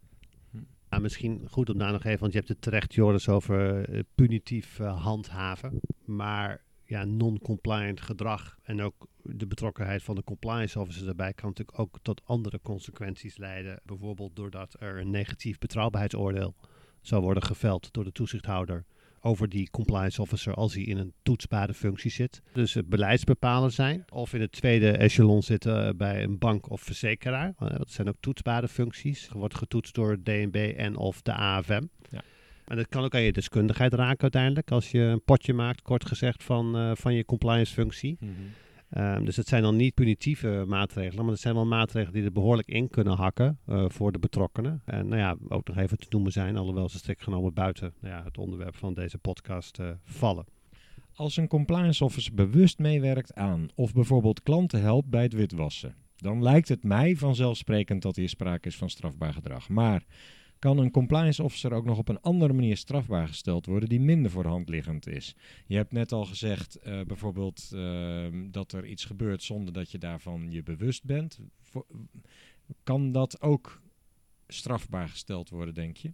Ja, misschien goed om daar nog even, want je hebt het terecht, Joris, over uh, punitief handhaven. Maar ja, non-compliant gedrag en ook de betrokkenheid van de compliance officer daarbij kan natuurlijk ook tot andere consequenties leiden. Bijvoorbeeld doordat er een negatief betrouwbaarheidsoordeel zou worden geveld door de toezichthouder over die compliance officer als hij in een toetsbare functie zit. Dus het beleidsbepaler zijn. Of in het tweede echelon zitten eh, bij een bank of verzekeraar. Eh, dat zijn ook toetsbare functies. Wordt getoetst door DNB en of de AFM. Ja. En dat kan ook aan je deskundigheid raken uiteindelijk. Als je een potje maakt, kort gezegd, van, uh, van je compliance functie. Mm Ehm, dus het zijn dan niet punitieve maatregelen, maar het zijn wel maatregelen die er behoorlijk in kunnen hakken uh, voor de betrokkenen. En nou ja, ook nog even te noemen zijn, alhoewel ze strikt genomen buiten nou ja, het onderwerp van deze podcast uh, vallen. Als een compliance officer bewust meewerkt aan of bijvoorbeeld klanten helpt bij het witwassen, dan lijkt het mij vanzelfsprekend dat hier sprake is van strafbaar gedrag. Maar kan een compliance officer ook nog op een andere manier strafbaar gesteld worden die minder voor de hand liggend is. Je hebt net al gezegd uh, bijvoorbeeld uh, dat er iets gebeurt zonder dat je daarvan je bewust bent. Kan dat ook strafbaar gesteld worden, denk je?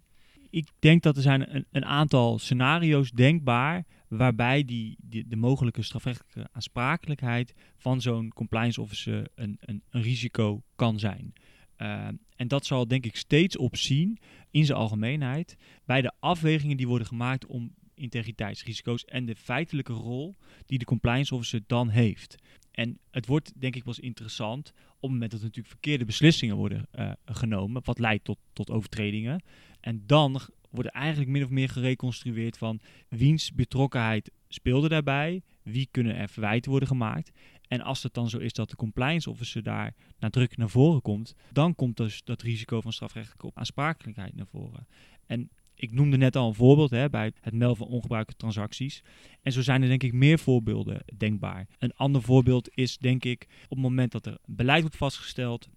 Ik denk dat er zijn een, een aantal scenario's denkbaar waarbij die, de mogelijke strafrechtelijke aansprakelijkheid van zo'n compliance officer een, een, een risico kan zijn. Uh, en dat zal denk ik steeds opzien in zijn algemeenheid bij de afwegingen die worden gemaakt om integriteitsrisico's en de feitelijke rol die de compliance officer dan heeft. En het wordt denk ik pas interessant op het moment dat er natuurlijk verkeerde beslissingen worden uh, genomen, wat leidt tot, tot overtredingen. En dan wordt eigenlijk min of meer gereconstrueerd van wiens betrokkenheid speelde daarbij, wie kunnen er verwijten worden gemaakt. En als het dan zo is dat de compliance officer daar nadrukkelijk naar voren komt, dan komt dus dat risico van strafrechtelijke aansprakelijkheid naar voren. En ik noemde net al een voorbeeld hè, bij het melden van ongebruikte transacties. En zo zijn er denk ik meer voorbeelden denkbaar. Een ander voorbeeld is denk ik op het moment dat er beleid wordt vastgesteld.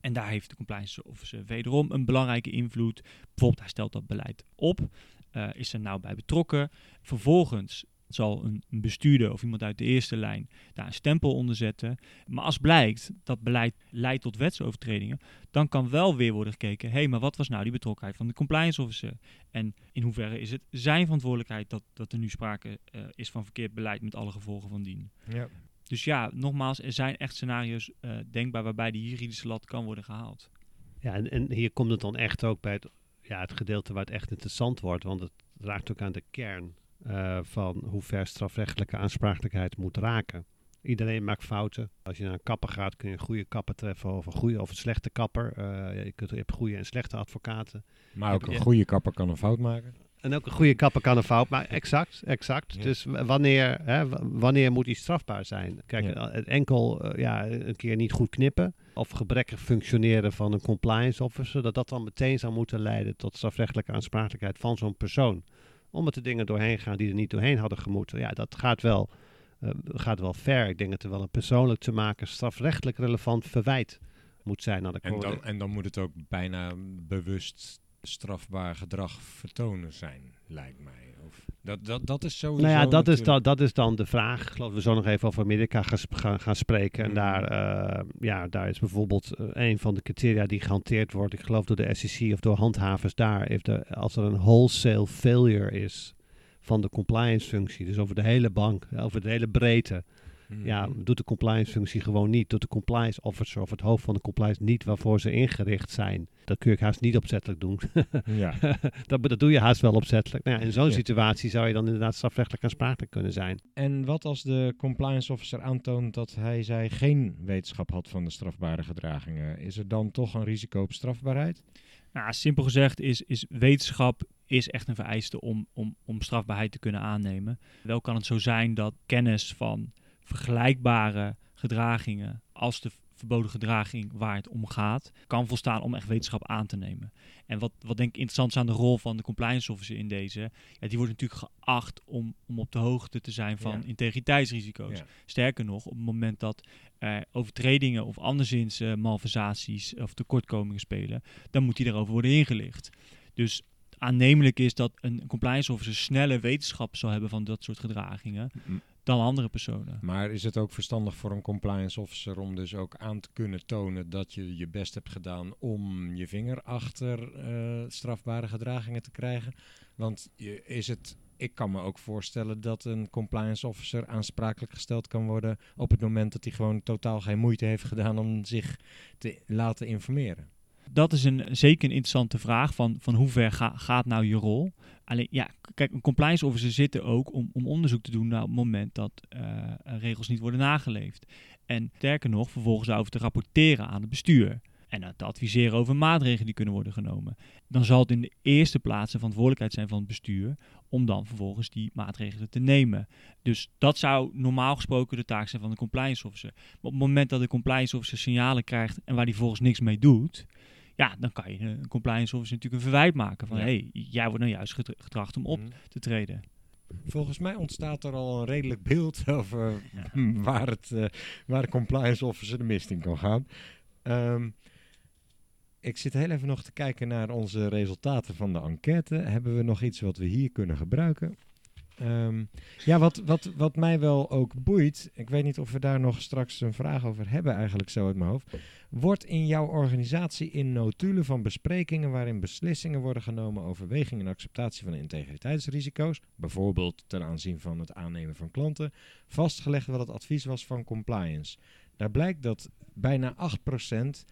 En daar heeft de compliance officer wederom een belangrijke invloed. Bijvoorbeeld hij stelt dat beleid op. Uh, is er nou bij betrokken. Vervolgens zal een bestuurder of iemand uit de eerste lijn daar een stempel onder zetten. Maar als blijkt dat beleid leidt tot wetsovertredingen, dan kan wel weer worden gekeken: hé, hey, maar wat was nou die betrokkenheid van de compliance officer? En in hoeverre is het zijn verantwoordelijkheid dat, dat er nu sprake uh, is van verkeerd beleid met alle gevolgen van dien? Ja. Dus ja, nogmaals, er zijn echt scenario's uh, denkbaar waarbij die juridische lat kan worden gehaald. Ja, en, en hier komt het dan echt ook bij het, ja, het gedeelte waar het echt interessant wordt, want het raakt ook aan de kern uh, van hoe ver strafrechtelijke aansprakelijkheid moet raken. Iedereen maakt fouten. Als je naar een kapper gaat, kun je een goede kapper treffen of een goede of een slechte kapper. Uh, je, kunt, je hebt goede en slechte advocaten. Maar ook een goede kapper kan een fout maken. En ook een goede kapper kan een fout maken. Exact, exact. Ja. Dus wanneer, hè, wanneer moet iets strafbaar zijn? Kijk, ja. enkel uh, ja, een keer niet goed knippen of gebrekkig functioneren van een compliance officer, dat dat dan meteen zou moeten leiden tot strafrechtelijke aansprakelijkheid van zo'n persoon omdat er dingen doorheen gaan die er niet doorheen hadden gemoeten. Ja, dat gaat wel, uh, gaat wel ver. Ik denk dat er wel een persoonlijk te maken strafrechtelijk relevant verwijt moet zijn aan de en dan, en dan moet het ook bijna bewust strafbaar gedrag vertonen zijn, lijkt mij. Of dat, dat, dat is sowieso... Nou ja, dat is, dan, dat is dan de vraag. Ik geloof we zo nog even over Amerika gaan, gaan, gaan spreken. En mm. daar, uh, ja, daar is bijvoorbeeld uh, een van de criteria die gehanteerd wordt. Ik geloof door de SEC of door handhavers daar. Heeft de, als er een wholesale failure is van de compliance functie. Dus over de hele bank, over de hele breedte ja, doet de compliance functie gewoon niet. Doet de compliance officer of het hoofd van de compliance niet waarvoor ze ingericht zijn. Dat kun je haast niet opzettelijk doen. ja. [LAUGHS] dat, dat doe je haast wel opzettelijk. Nou ja, in zo'n situatie zou je dan inderdaad strafrechtelijk aansprakelijk kunnen zijn. En wat als de compliance officer aantoont dat hij zij geen wetenschap had van de strafbare gedragingen? Is er dan toch een risico op strafbaarheid? Nou, simpel gezegd is, is wetenschap is echt een vereiste om, om, om strafbaarheid te kunnen aannemen. Wel kan het zo zijn dat kennis van vergelijkbare gedragingen als de verboden gedraging waar het om gaat, kan volstaan om echt wetenschap aan te nemen. En wat, wat denk ik interessant is aan de rol van de compliance officer in deze, ja, die wordt natuurlijk geacht om, om op de hoogte te zijn van integriteitsrisico's. Sterker nog, op het moment dat uh, overtredingen of anderszins uh, malversaties of tekortkomingen spelen, dan moet die daarover worden ingelicht. Dus aannemelijk is dat een compliance officer snelle wetenschap zal hebben van dat soort gedragingen dan andere personen. Maar is het ook verstandig voor een compliance officer om dus ook aan te kunnen tonen dat je je best hebt gedaan om je vinger achter eh, strafbare gedragingen te krijgen? Want je, is het, ik kan me ook voorstellen dat een compliance officer aansprakelijk gesteld kan worden op het moment dat hij gewoon totaal geen moeite heeft gedaan om zich te laten informeren. Dat is een, zeker een interessante vraag van, van hoe ver ga- gaat nou je rol? Alleen, ja, kijk, een compliance officer zit er ook om, om onderzoek te doen naar het moment dat eh, regels niet worden nageleefd. En sterker nog, vervolgens over te rapporteren aan het bestuur. En te adviseren over maatregelen die kunnen worden genomen. Dan zal het in de eerste plaats de verantwoordelijkheid zijn van het bestuur om dan vervolgens die maatregelen te nemen. Dus dat zou normaal gesproken de taak zijn van de compliance officer. Maar op het moment dat de compliance officer signalen krijgt en waar die volgens niks mee doet, ja, dan kan je een compliance officer natuurlijk een verwijt maken van Ja. hé, hey, jij wordt nou juist getracht om op Mhm. te treden. Volgens mij ontstaat er al een redelijk beeld [LAUGHS] over [LAUGHS] waar, het, eh, waar de compliance officer de mist in kan gaan. Ehm, ik zit heel even nog te kijken naar onze resultaten van de enquête. Hebben we nog iets wat we hier kunnen gebruiken? Ehm, ja, wat, wat, wat mij wel ook boeit, ik weet niet of we daar nog straks een vraag over hebben eigenlijk zo uit mijn hoofd. Wordt in jouw organisatie in notulen van besprekingen waarin beslissingen worden genomen over weging en acceptatie van integriteitsrisico's, bijvoorbeeld ten aanzien van het aannemen van klanten, vastgelegd wat het advies was van compliance? Daar blijkt dat bijna 8%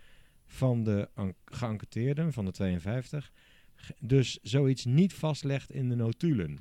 van de geënquêteerden, van de 52, ge- dus zoiets niet vastlegt in de notulen.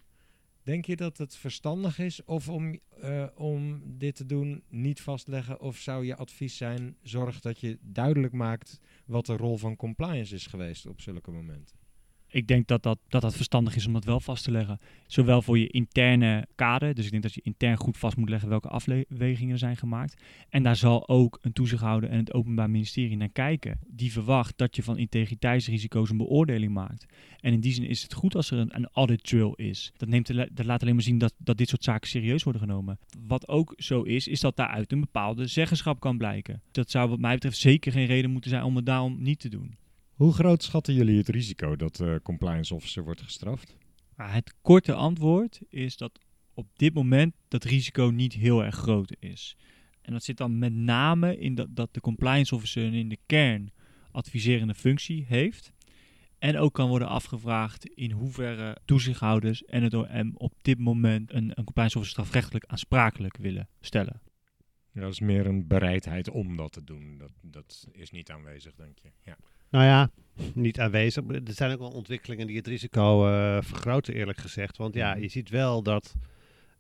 Denk je dat het verstandig is of om, eh, om dit te doen, niet vastleggen? Of zou je advies zijn, zorg dat je duidelijk maakt wat de rol van compliance is geweest op zulke momenten? Ik denk dat dat, dat verstandig is om dat wel vast te leggen. Zowel voor je interne kader, dus ik denk dat je intern goed vast moet leggen welke afwegingen er zijn gemaakt. En daar zal ook een toezichthouder en het Openbaar Ministerie naar kijken. Die verwacht dat je van integriteitsrisico's een beoordeling maakt. En in die zin is het goed als er een, audit trail is. Dat, neemt, laat alleen maar zien dat, dat dit soort zaken serieus worden genomen. Wat ook zo is, is dat daaruit een bepaalde zeggenschap kan blijken. Dat zou wat mij betreft zeker geen reden moeten zijn om het daarom niet te doen. Hoe groot schatten jullie het risico dat de compliance officer wordt gestraft? Maar het korte antwoord is dat op dit moment dat risico niet heel erg groot is. En dat zit dan met name in dat, dat de compliance officer in de kern adviserende functie heeft. En ook kan worden afgevraagd in hoeverre toezichthouders en het OM op dit moment een, een compliance officer strafrechtelijk aansprakelijk willen stellen. Ja, dat is meer een bereidheid om dat te doen. Dat, dat is niet aanwezig, denk je. Ja. Nou ja, niet aanwezig. Er zijn ook wel ontwikkelingen die het risico eh, vergroten, eerlijk gezegd. Want ja, Mhm. je ziet wel dat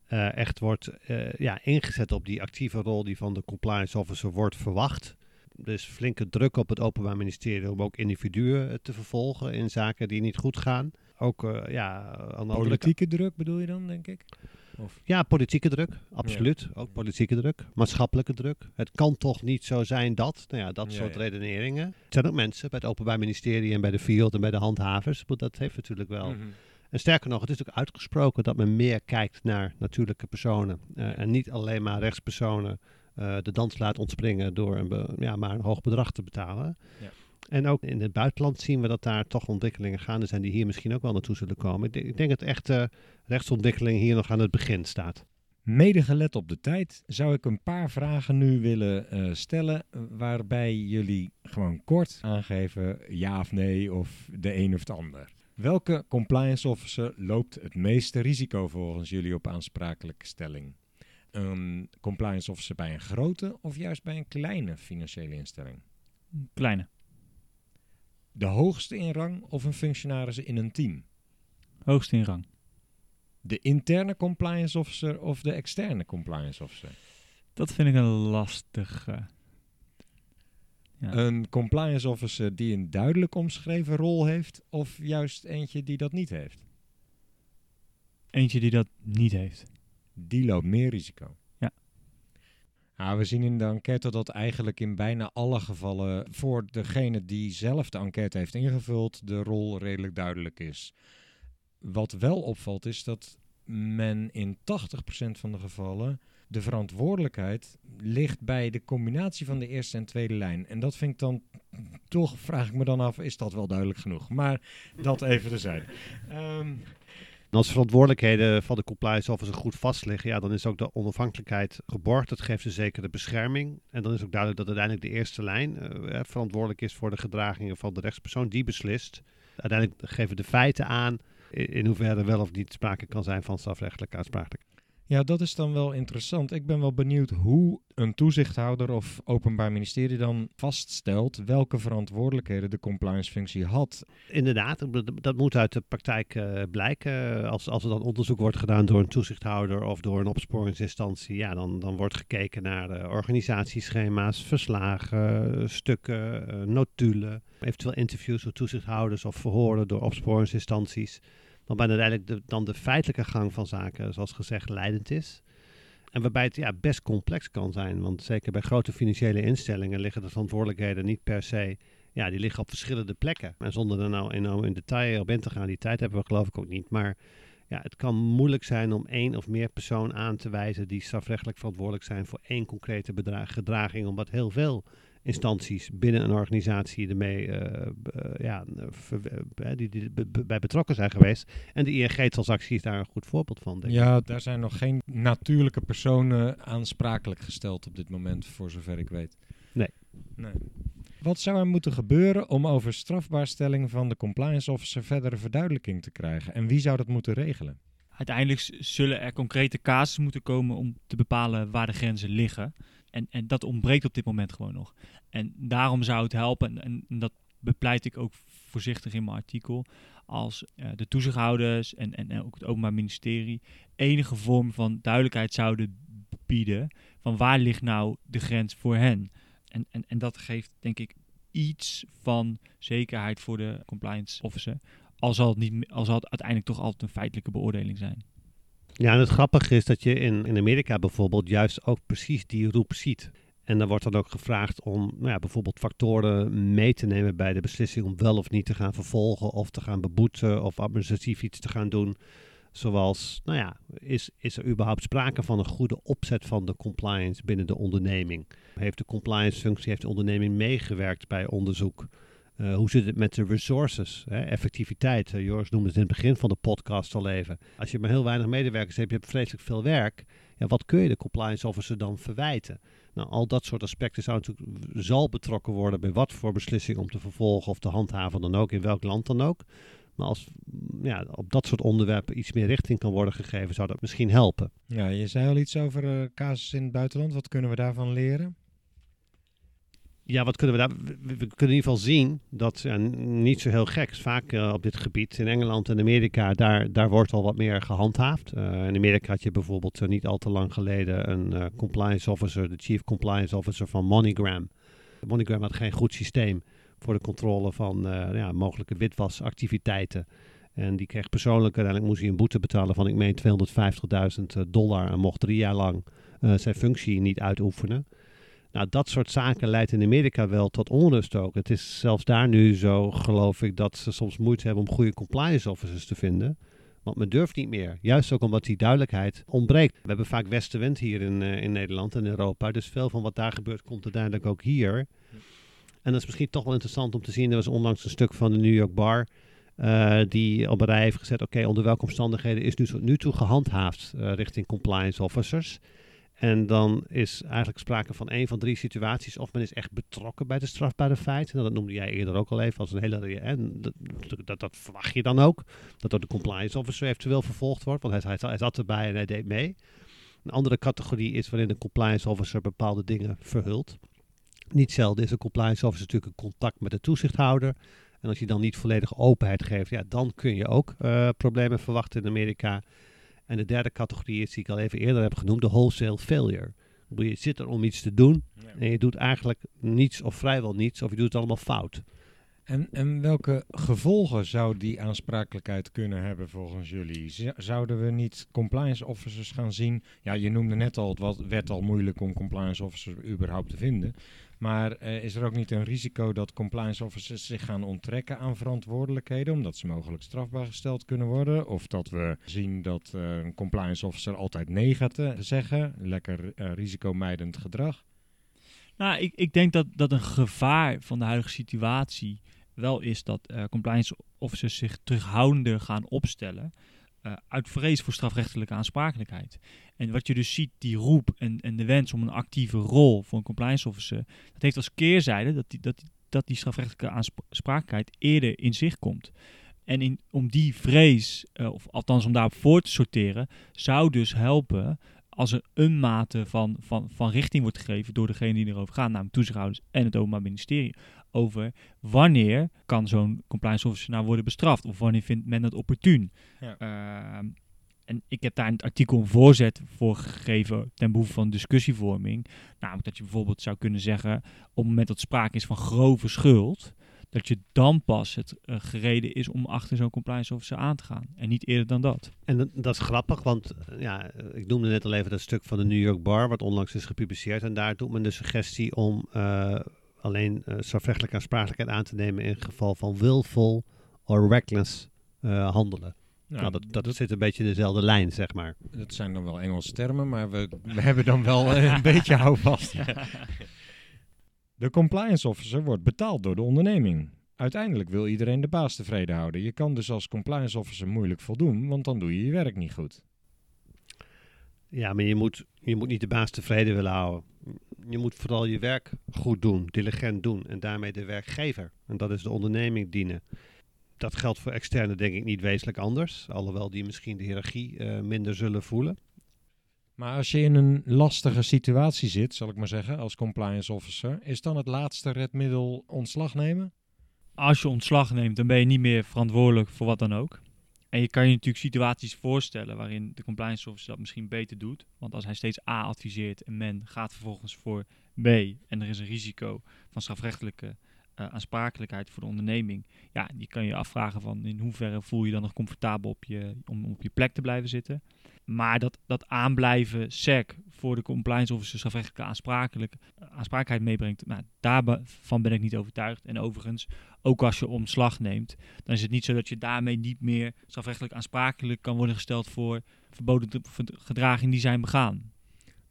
eh, echt wordt eh, ja, ingezet op die actieve rol die van de compliance officer wordt verwacht. Dus flinke druk op het Openbaar Ministerie om ook individuen te vervolgen in zaken die niet goed gaan. Ook ja, aan de andere kant- Politieke druk bedoel je dan, denk ik? Of? Ja, politieke druk, absoluut. Ook politieke druk, maatschappelijke druk. Het kan toch niet zo zijn dat, nou ja, dat Ja, soort ja. redeneringen. Er zijn ook mensen bij het Openbaar Ministerie en bij de Field en bij de handhavers. Dat heeft natuurlijk wel. Mhm. En sterker nog, het is ook uitgesproken dat men meer kijkt naar natuurlijke personen. eh, en niet alleen maar rechtspersonen eh, de dans laat ontspringen door een, ja, maar een hoog bedrag te betalen. Ja. En ook in het buitenland zien we dat daar toch ontwikkelingen gaande zijn die hier misschien ook wel naartoe zullen komen. Ik denk, dat echt de rechtsontwikkeling hier nog aan het begin staat. Mede gelet op de tijd zou ik een paar vragen nu willen eh, stellen, eh, waarbij jullie gewoon kort aangeven ja of nee of de een of het ander. Welke compliance officer loopt het meeste risico volgens jullie op aansprakelijke stelling? Een compliance officer bij een grote of juist bij een kleine financiële instelling? Kleine, De hoogste in rang of een functionaris in een team? hoogste in rang. De interne compliance officer of de externe compliance officer? Dat vind ik een lastige. Ja. Een compliance officer die een duidelijk omschreven rol heeft, of juist eentje die dat niet heeft? Eentje die dat niet heeft. Die loopt meer risico. Ah, we zien in de enquête dat eigenlijk in bijna alle gevallen voor degene die zelf de enquête heeft ingevuld, de rol redelijk duidelijk is. Wat wel opvalt is dat men in 80% van de gevallen de verantwoordelijkheid ligt bij de combinatie van de eerste en tweede lijn. En dat vind ik dan toch, vraag ik me dan af, is dat wel duidelijk genoeg? Maar dat even terzijde. Ehm En als verantwoordelijkheden van de compliance officer goed vastliggen, ja, dan is ook de onafhankelijkheid geborgd. Dat geeft een zekere bescherming. En dan is ook duidelijk dat uiteindelijk de eerste lijn uh, verantwoordelijk is voor de gedragingen van de rechtspersoon die beslist. Uiteindelijk geven de feiten aan in hoeverre wel of niet sprake kan zijn van strafrechtelijke aansprakelijkheid. Ja, dat is dan wel interessant. Ik ben wel benieuwd hoe een toezichthouder of openbaar ministerie dan vaststelt welke verantwoordelijkheden de compliance-functie had. Inderdaad, dat moet uit de praktijk uh, blijken. Als, als er dan onderzoek wordt gedaan door een toezichthouder of door een opsporingsinstantie, ja, dan, dan wordt gekeken naar uh, organisatieschema's, verslagen, stukken, uh, notulen, eventueel interviews door toezichthouders of verhoren door opsporingsinstanties dan bijna uiteindelijk de, dan de feitelijke gang van zaken, zoals gezegd, leidend is. En waarbij het ja, best complex kan zijn. Want zeker bij grote financiële instellingen liggen de verantwoordelijkheden niet per se. Ja, die liggen op verschillende plekken. En zonder er nou in, in detail op in te gaan, die tijd hebben we geloof ik ook niet. Maar ja, het kan moeilijk zijn om één of meer persoon aan te wijzen die strafrechtelijk verantwoordelijk zijn voor één concrete gedraging, omdat heel veel instanties binnen een organisatie ermee uh, ja, die, die, bij betrokken zijn geweest. En de ING-transactie is daar een goed voorbeeld van. Denk ja, daar zijn nog geen natuurlijke personen aansprakelijk gesteld op dit moment, voor zover ik weet. Nee. nee. Wat zou er moeten gebeuren om over strafbaarstelling van de compliance officer verdere verduidelijking te krijgen? En wie zou dat moeten regelen? Uiteindelijk zullen er concrete casus moeten komen om te bepalen waar de grenzen liggen. En, en dat ontbreekt op dit moment gewoon nog. En daarom zou het helpen, en, en dat bepleit ik ook voorzichtig in mijn artikel, als uh, de toezichthouders en, en, en, ook het Openbaar Ministerie enige vorm van duidelijkheid zouden bieden van waar ligt nou de grens voor hen. En, en, en dat geeft denk ik iets van zekerheid voor de compliance officer, al zal het, niet, al zal het uiteindelijk toch altijd een feitelijke beoordeling zijn. Ja, en het grappige is dat je in, in Amerika bijvoorbeeld juist ook precies die roep ziet. En dan wordt dan ook gevraagd om nou ja, bijvoorbeeld factoren mee te nemen bij de beslissing om wel of niet te gaan vervolgen of te gaan beboeten of administratief iets te gaan doen. Zoals, nou ja, is, is er überhaupt sprake van een goede opzet van de compliance binnen de onderneming? Heeft de compliance functie, heeft de onderneming meegewerkt bij onderzoek? Uh, hoe zit het met de resources, hè? effectiviteit? Uh, Joris noemde het in het begin van de podcast al even. Als je maar heel weinig medewerkers hebt, je hebt vreselijk veel werk. Ja, wat kun je de compliance officer dan verwijten? Nou, al dat soort aspecten zou natuurlijk, zal betrokken worden bij wat voor beslissing om te vervolgen of te handhaven dan ook, in welk land dan ook. Maar als ja, op dat soort onderwerpen iets meer richting kan worden gegeven, zou dat misschien helpen. Ja, je zei al iets over uh, casus in het buitenland. Wat kunnen we daarvan leren? Ja, wat kunnen we daar? We, kunnen in ieder geval zien dat ja, niet zo heel gek. Vaak uh, op dit gebied in Engeland en Amerika, daar, daar wordt al wat meer gehandhaafd. Uh, in Amerika had je bijvoorbeeld uh, niet al te lang geleden een compliance officer, de chief compliance officer van MoneyGram. MoneyGram had geen goed systeem voor de controle van ja, mogelijke witwasactiviteiten. En die kreeg persoonlijk, uiteindelijk moest hij een boete betalen van, ik meen, 250.000 dollar. En mocht drie jaar lang zijn functie niet uitoefenen. Nou, dat soort zaken leidt in Amerika wel tot onrust ook. Het is zelfs daar nu zo, geloof ik, dat ze soms moeite hebben om goede compliance officers te vinden. Want men durft niet meer. Juist ook omdat die duidelijkheid ontbreekt. We hebben vaak westenwind hier in, uh, in Nederland en Europa. Dus veel van wat daar gebeurt komt uiteindelijk ook hier. En dat is misschien toch wel interessant om te zien. Er was onlangs een stuk van de New York Bar. Uh, die op een rij heeft gezet. Oké, onder welke omstandigheden is nu, nu toe gehandhaafd uh, richting compliance officers. En dan is eigenlijk sprake van één van drie situaties. Of men is echt betrokken bij de strafbare feiten. Nou, dat noemde jij eerder ook al even als een hele. En dat, dat, dat, verwacht je dan ook. Dat door de compliance officer eventueel vervolgd wordt. Want hij, hij, zat erbij en hij deed mee. Een andere categorie is waarin de compliance officer bepaalde dingen verhult. Niet zelden is een compliance officer natuurlijk een contact met de toezichthouder. En als je dan niet volledig openheid geeft, ja, dan kun je ook uh, problemen verwachten in Amerika. En de derde categorie is, die ik al even eerder heb genoemd, de wholesale failure. Je zit er om iets te doen en je doet eigenlijk niets of vrijwel niets, of je doet het allemaal fout. En, en welke gevolgen zou die aansprakelijkheid kunnen hebben volgens jullie? Zouden we niet compliance officers gaan zien? Ja, je noemde net al, het werd al moeilijk om compliance officers überhaupt te vinden. Maar uh, is er ook niet een risico dat compliance officers zich gaan onttrekken aan verantwoordelijkheden, omdat ze mogelijk strafbaar gesteld kunnen worden? Of dat we zien dat uh, een compliance officer altijd nee gaat uh, zeggen, lekker risicomijdend gedrag? Nou, ik, ik denk dat, dat een gevaar van de huidige situatie wel is dat compliance officers zich terughoudender gaan opstellen. uit vrees voor strafrechtelijke aansprakelijkheid. En wat je dus ziet, die roep en, en de wens om een actieve rol voor een compliance officer, dat heeft als keerzijde dat die, dat, dat die strafrechtelijke aansprakelijkheid eerder in zicht komt. En in, om die vrees, uh, of althans om daarop voor te sorteren, zou dus helpen als er een mate van, van, van richting wordt gegeven door degene die erover gaan, namelijk toezichthouders en het Openbaar Ministerie, over wanneer kan zo'n compliance officer nou worden bestraft of wanneer vindt men het opportun. Ja. Uh, en ik heb daar in het artikel een voorzet voor gegeven ten behoeve van discussievorming. Namelijk dat je bijvoorbeeld zou kunnen zeggen, op het moment dat sprake is van grove schuld, dat je dan pas het uh, gereden is om achter zo'n compliance officer aan te gaan. En niet eerder dan dat. En dat, is grappig, want uh, ja, ik noemde net al even dat stuk van de New York Bar, wat onlangs is gepubliceerd. En daar doet men de suggestie om uh, alleen strafrechtelijke aansprakelijkheid aan te nemen in geval van willful or reckless handelen. Ja, nou, dat, dat, zit een beetje dezelfde lijn, zeg maar. Dat zijn dan wel Engelse termen, maar we, we [LAUGHS] hebben dan wel [LAUGHS] een beetje houvast. Ja. [LAUGHS] De compliance officer wordt betaald door de onderneming. Uiteindelijk wil iedereen de baas tevreden houden. Je kan dus als compliance officer moeilijk voldoen, want dan doe je je werk niet goed. Ja, maar je moet, je moet niet de baas tevreden willen houden. Je moet vooral je werk goed doen, diligent doen en daarmee de werkgever. En dat is de onderneming dienen. Dat geldt voor externe denk ik niet wezenlijk anders, alhoewel die misschien de hiërarchie uh, minder zullen voelen. Maar als je in een lastige situatie zit, zal ik maar zeggen, als compliance officer, is dan het laatste redmiddel ontslag nemen? Als je ontslag neemt, dan ben je niet meer verantwoordelijk voor wat dan ook. En je kan je natuurlijk situaties voorstellen waarin de compliance officer dat misschien beter doet. Want als hij steeds A adviseert en men gaat vervolgens voor B en er is een risico van strafrechtelijke uh, aansprakelijkheid voor de onderneming. Ja, die kan je afvragen van in hoeverre voel je dan nog comfortabel op je, om op je plek te blijven zitten. Maar dat, dat aanblijven SEC voor de compliance officers strafrechtelijke aansprakelijk, aansprakelijkheid meebrengt, nou, daarvan ben ik niet overtuigd. En overigens, ook als je omslag neemt, dan is het niet zo dat je daarmee niet meer strafrechtelijk aansprakelijk kan worden gesteld voor verboden gedragingen die zijn begaan.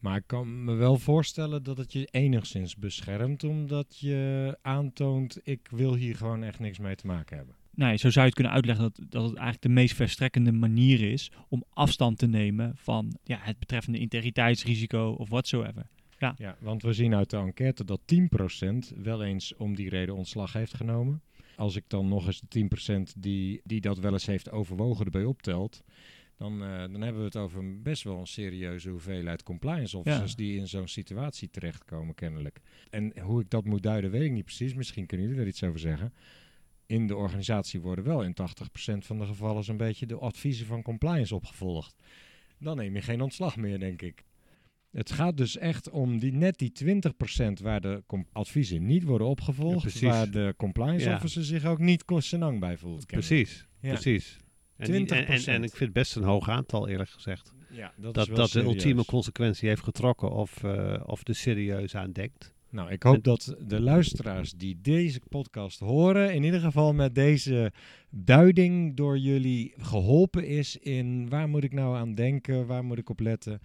Maar ik kan me wel voorstellen dat het je enigszins beschermt, omdat je aantoont: ik wil hier gewoon echt niks mee te maken hebben. Nee, zo zou je het kunnen uitleggen dat, dat het eigenlijk de meest verstrekkende manier is om afstand te nemen van ja, het betreffende integriteitsrisico of whatsoever. Ja. ja, want we zien uit de enquête dat 10% wel eens om die reden ontslag heeft genomen. Als ik dan nog eens de 10% die, die dat wel eens heeft overwogen erbij optelt, dan, uh, dan hebben we het over best wel een serieuze hoeveelheid compliance officers die in zo'n situatie terechtkomen kennelijk. En hoe ik dat moet duiden weet ik niet precies. Misschien kunnen jullie er iets over zeggen. In de organisatie worden wel in 80% van de gevallen zo'n beetje de adviezen van compliance opgevolgd. Dan neem je geen ontslag meer, denk ik. Het gaat dus echt om die, net die 20% waar de adviezen niet worden opgevolgd. waar de compliance ja. officer zich ook niet kostenang bij voelt. Precies, precies. En, en, en, en, ik vind het best een hoog aantal, eerlijk gezegd. Ja, dat, dat, dat de ultieme consequentie heeft getrokken of, uh, of er serieus aan denkt. Nou, ik hoop dat de luisteraars die deze podcast horen, in ieder geval met deze duiding door jullie geholpen is in waar moet ik nou aan denken, waar moet ik op letten.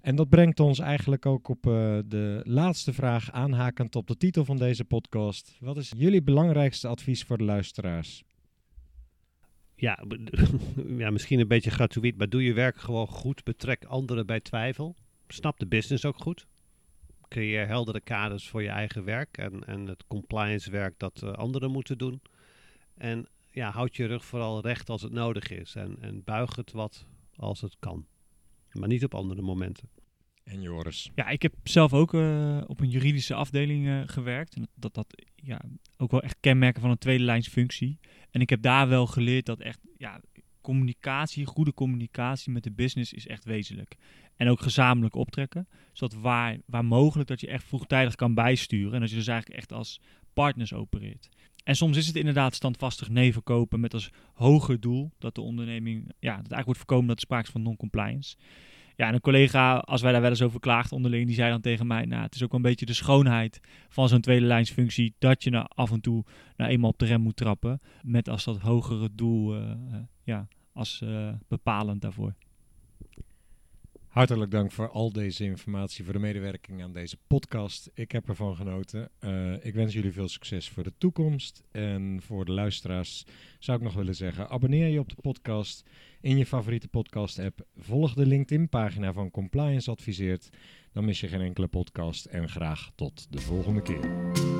En dat brengt ons eigenlijk ook op uh, de laatste vraag, aanhakend op de titel van deze podcast. Wat is jullie belangrijkste advies voor de luisteraars? Ja, [LAUGHS] ja, misschien een beetje gratuit, maar doe je werk gewoon goed. Betrek anderen bij twijfel. Snap de business ook goed. Creëer heldere kaders voor je eigen werk en, en het compliance werk dat uh, anderen moeten doen. En ja, houd je rug vooral recht als het nodig is. En, en buig het wat als het kan. Maar niet op andere momenten. En Joris? Ja, ik heb zelf ook uh, op een juridische afdeling uh, gewerkt. En dat, dat ja, ook wel echt kenmerken van een tweede lijnsfunctie. En ik heb daar wel geleerd dat echt ja, communicatie, goede communicatie met de business is echt wezenlijk. En ook gezamenlijk optrekken. Zodat waar, waar mogelijk dat je echt vroegtijdig kan bijsturen. En dat je dus eigenlijk echt als partners opereert. En soms is het inderdaad standvastig nee verkopen met als hoger doel dat de onderneming, ja, dat eigenlijk wordt voorkomen dat er sprake is van non-compliance. Ja, en een collega, als wij daar wel eens over klaagden onderling, die zei dan tegen mij, nou, het is ook wel een beetje de schoonheid van zo'n tweede lijnsfunctie, dat je nou af en toe nou eenmaal op de rem moet trappen, met als dat hogere doel, uh, ja, als uh, bepalend daarvoor. Hartelijk dank voor al deze informatie, voor de medewerking aan deze podcast. Ik heb ervan genoten. Ik wens jullie veel succes voor de toekomst. En voor de luisteraars zou ik nog willen zeggen: abonneer je op de podcast in je favoriete podcast-app. Volg de LinkedIn-pagina van Compliance Adviseert. Dan mis je geen enkele podcast. En graag tot de volgende keer.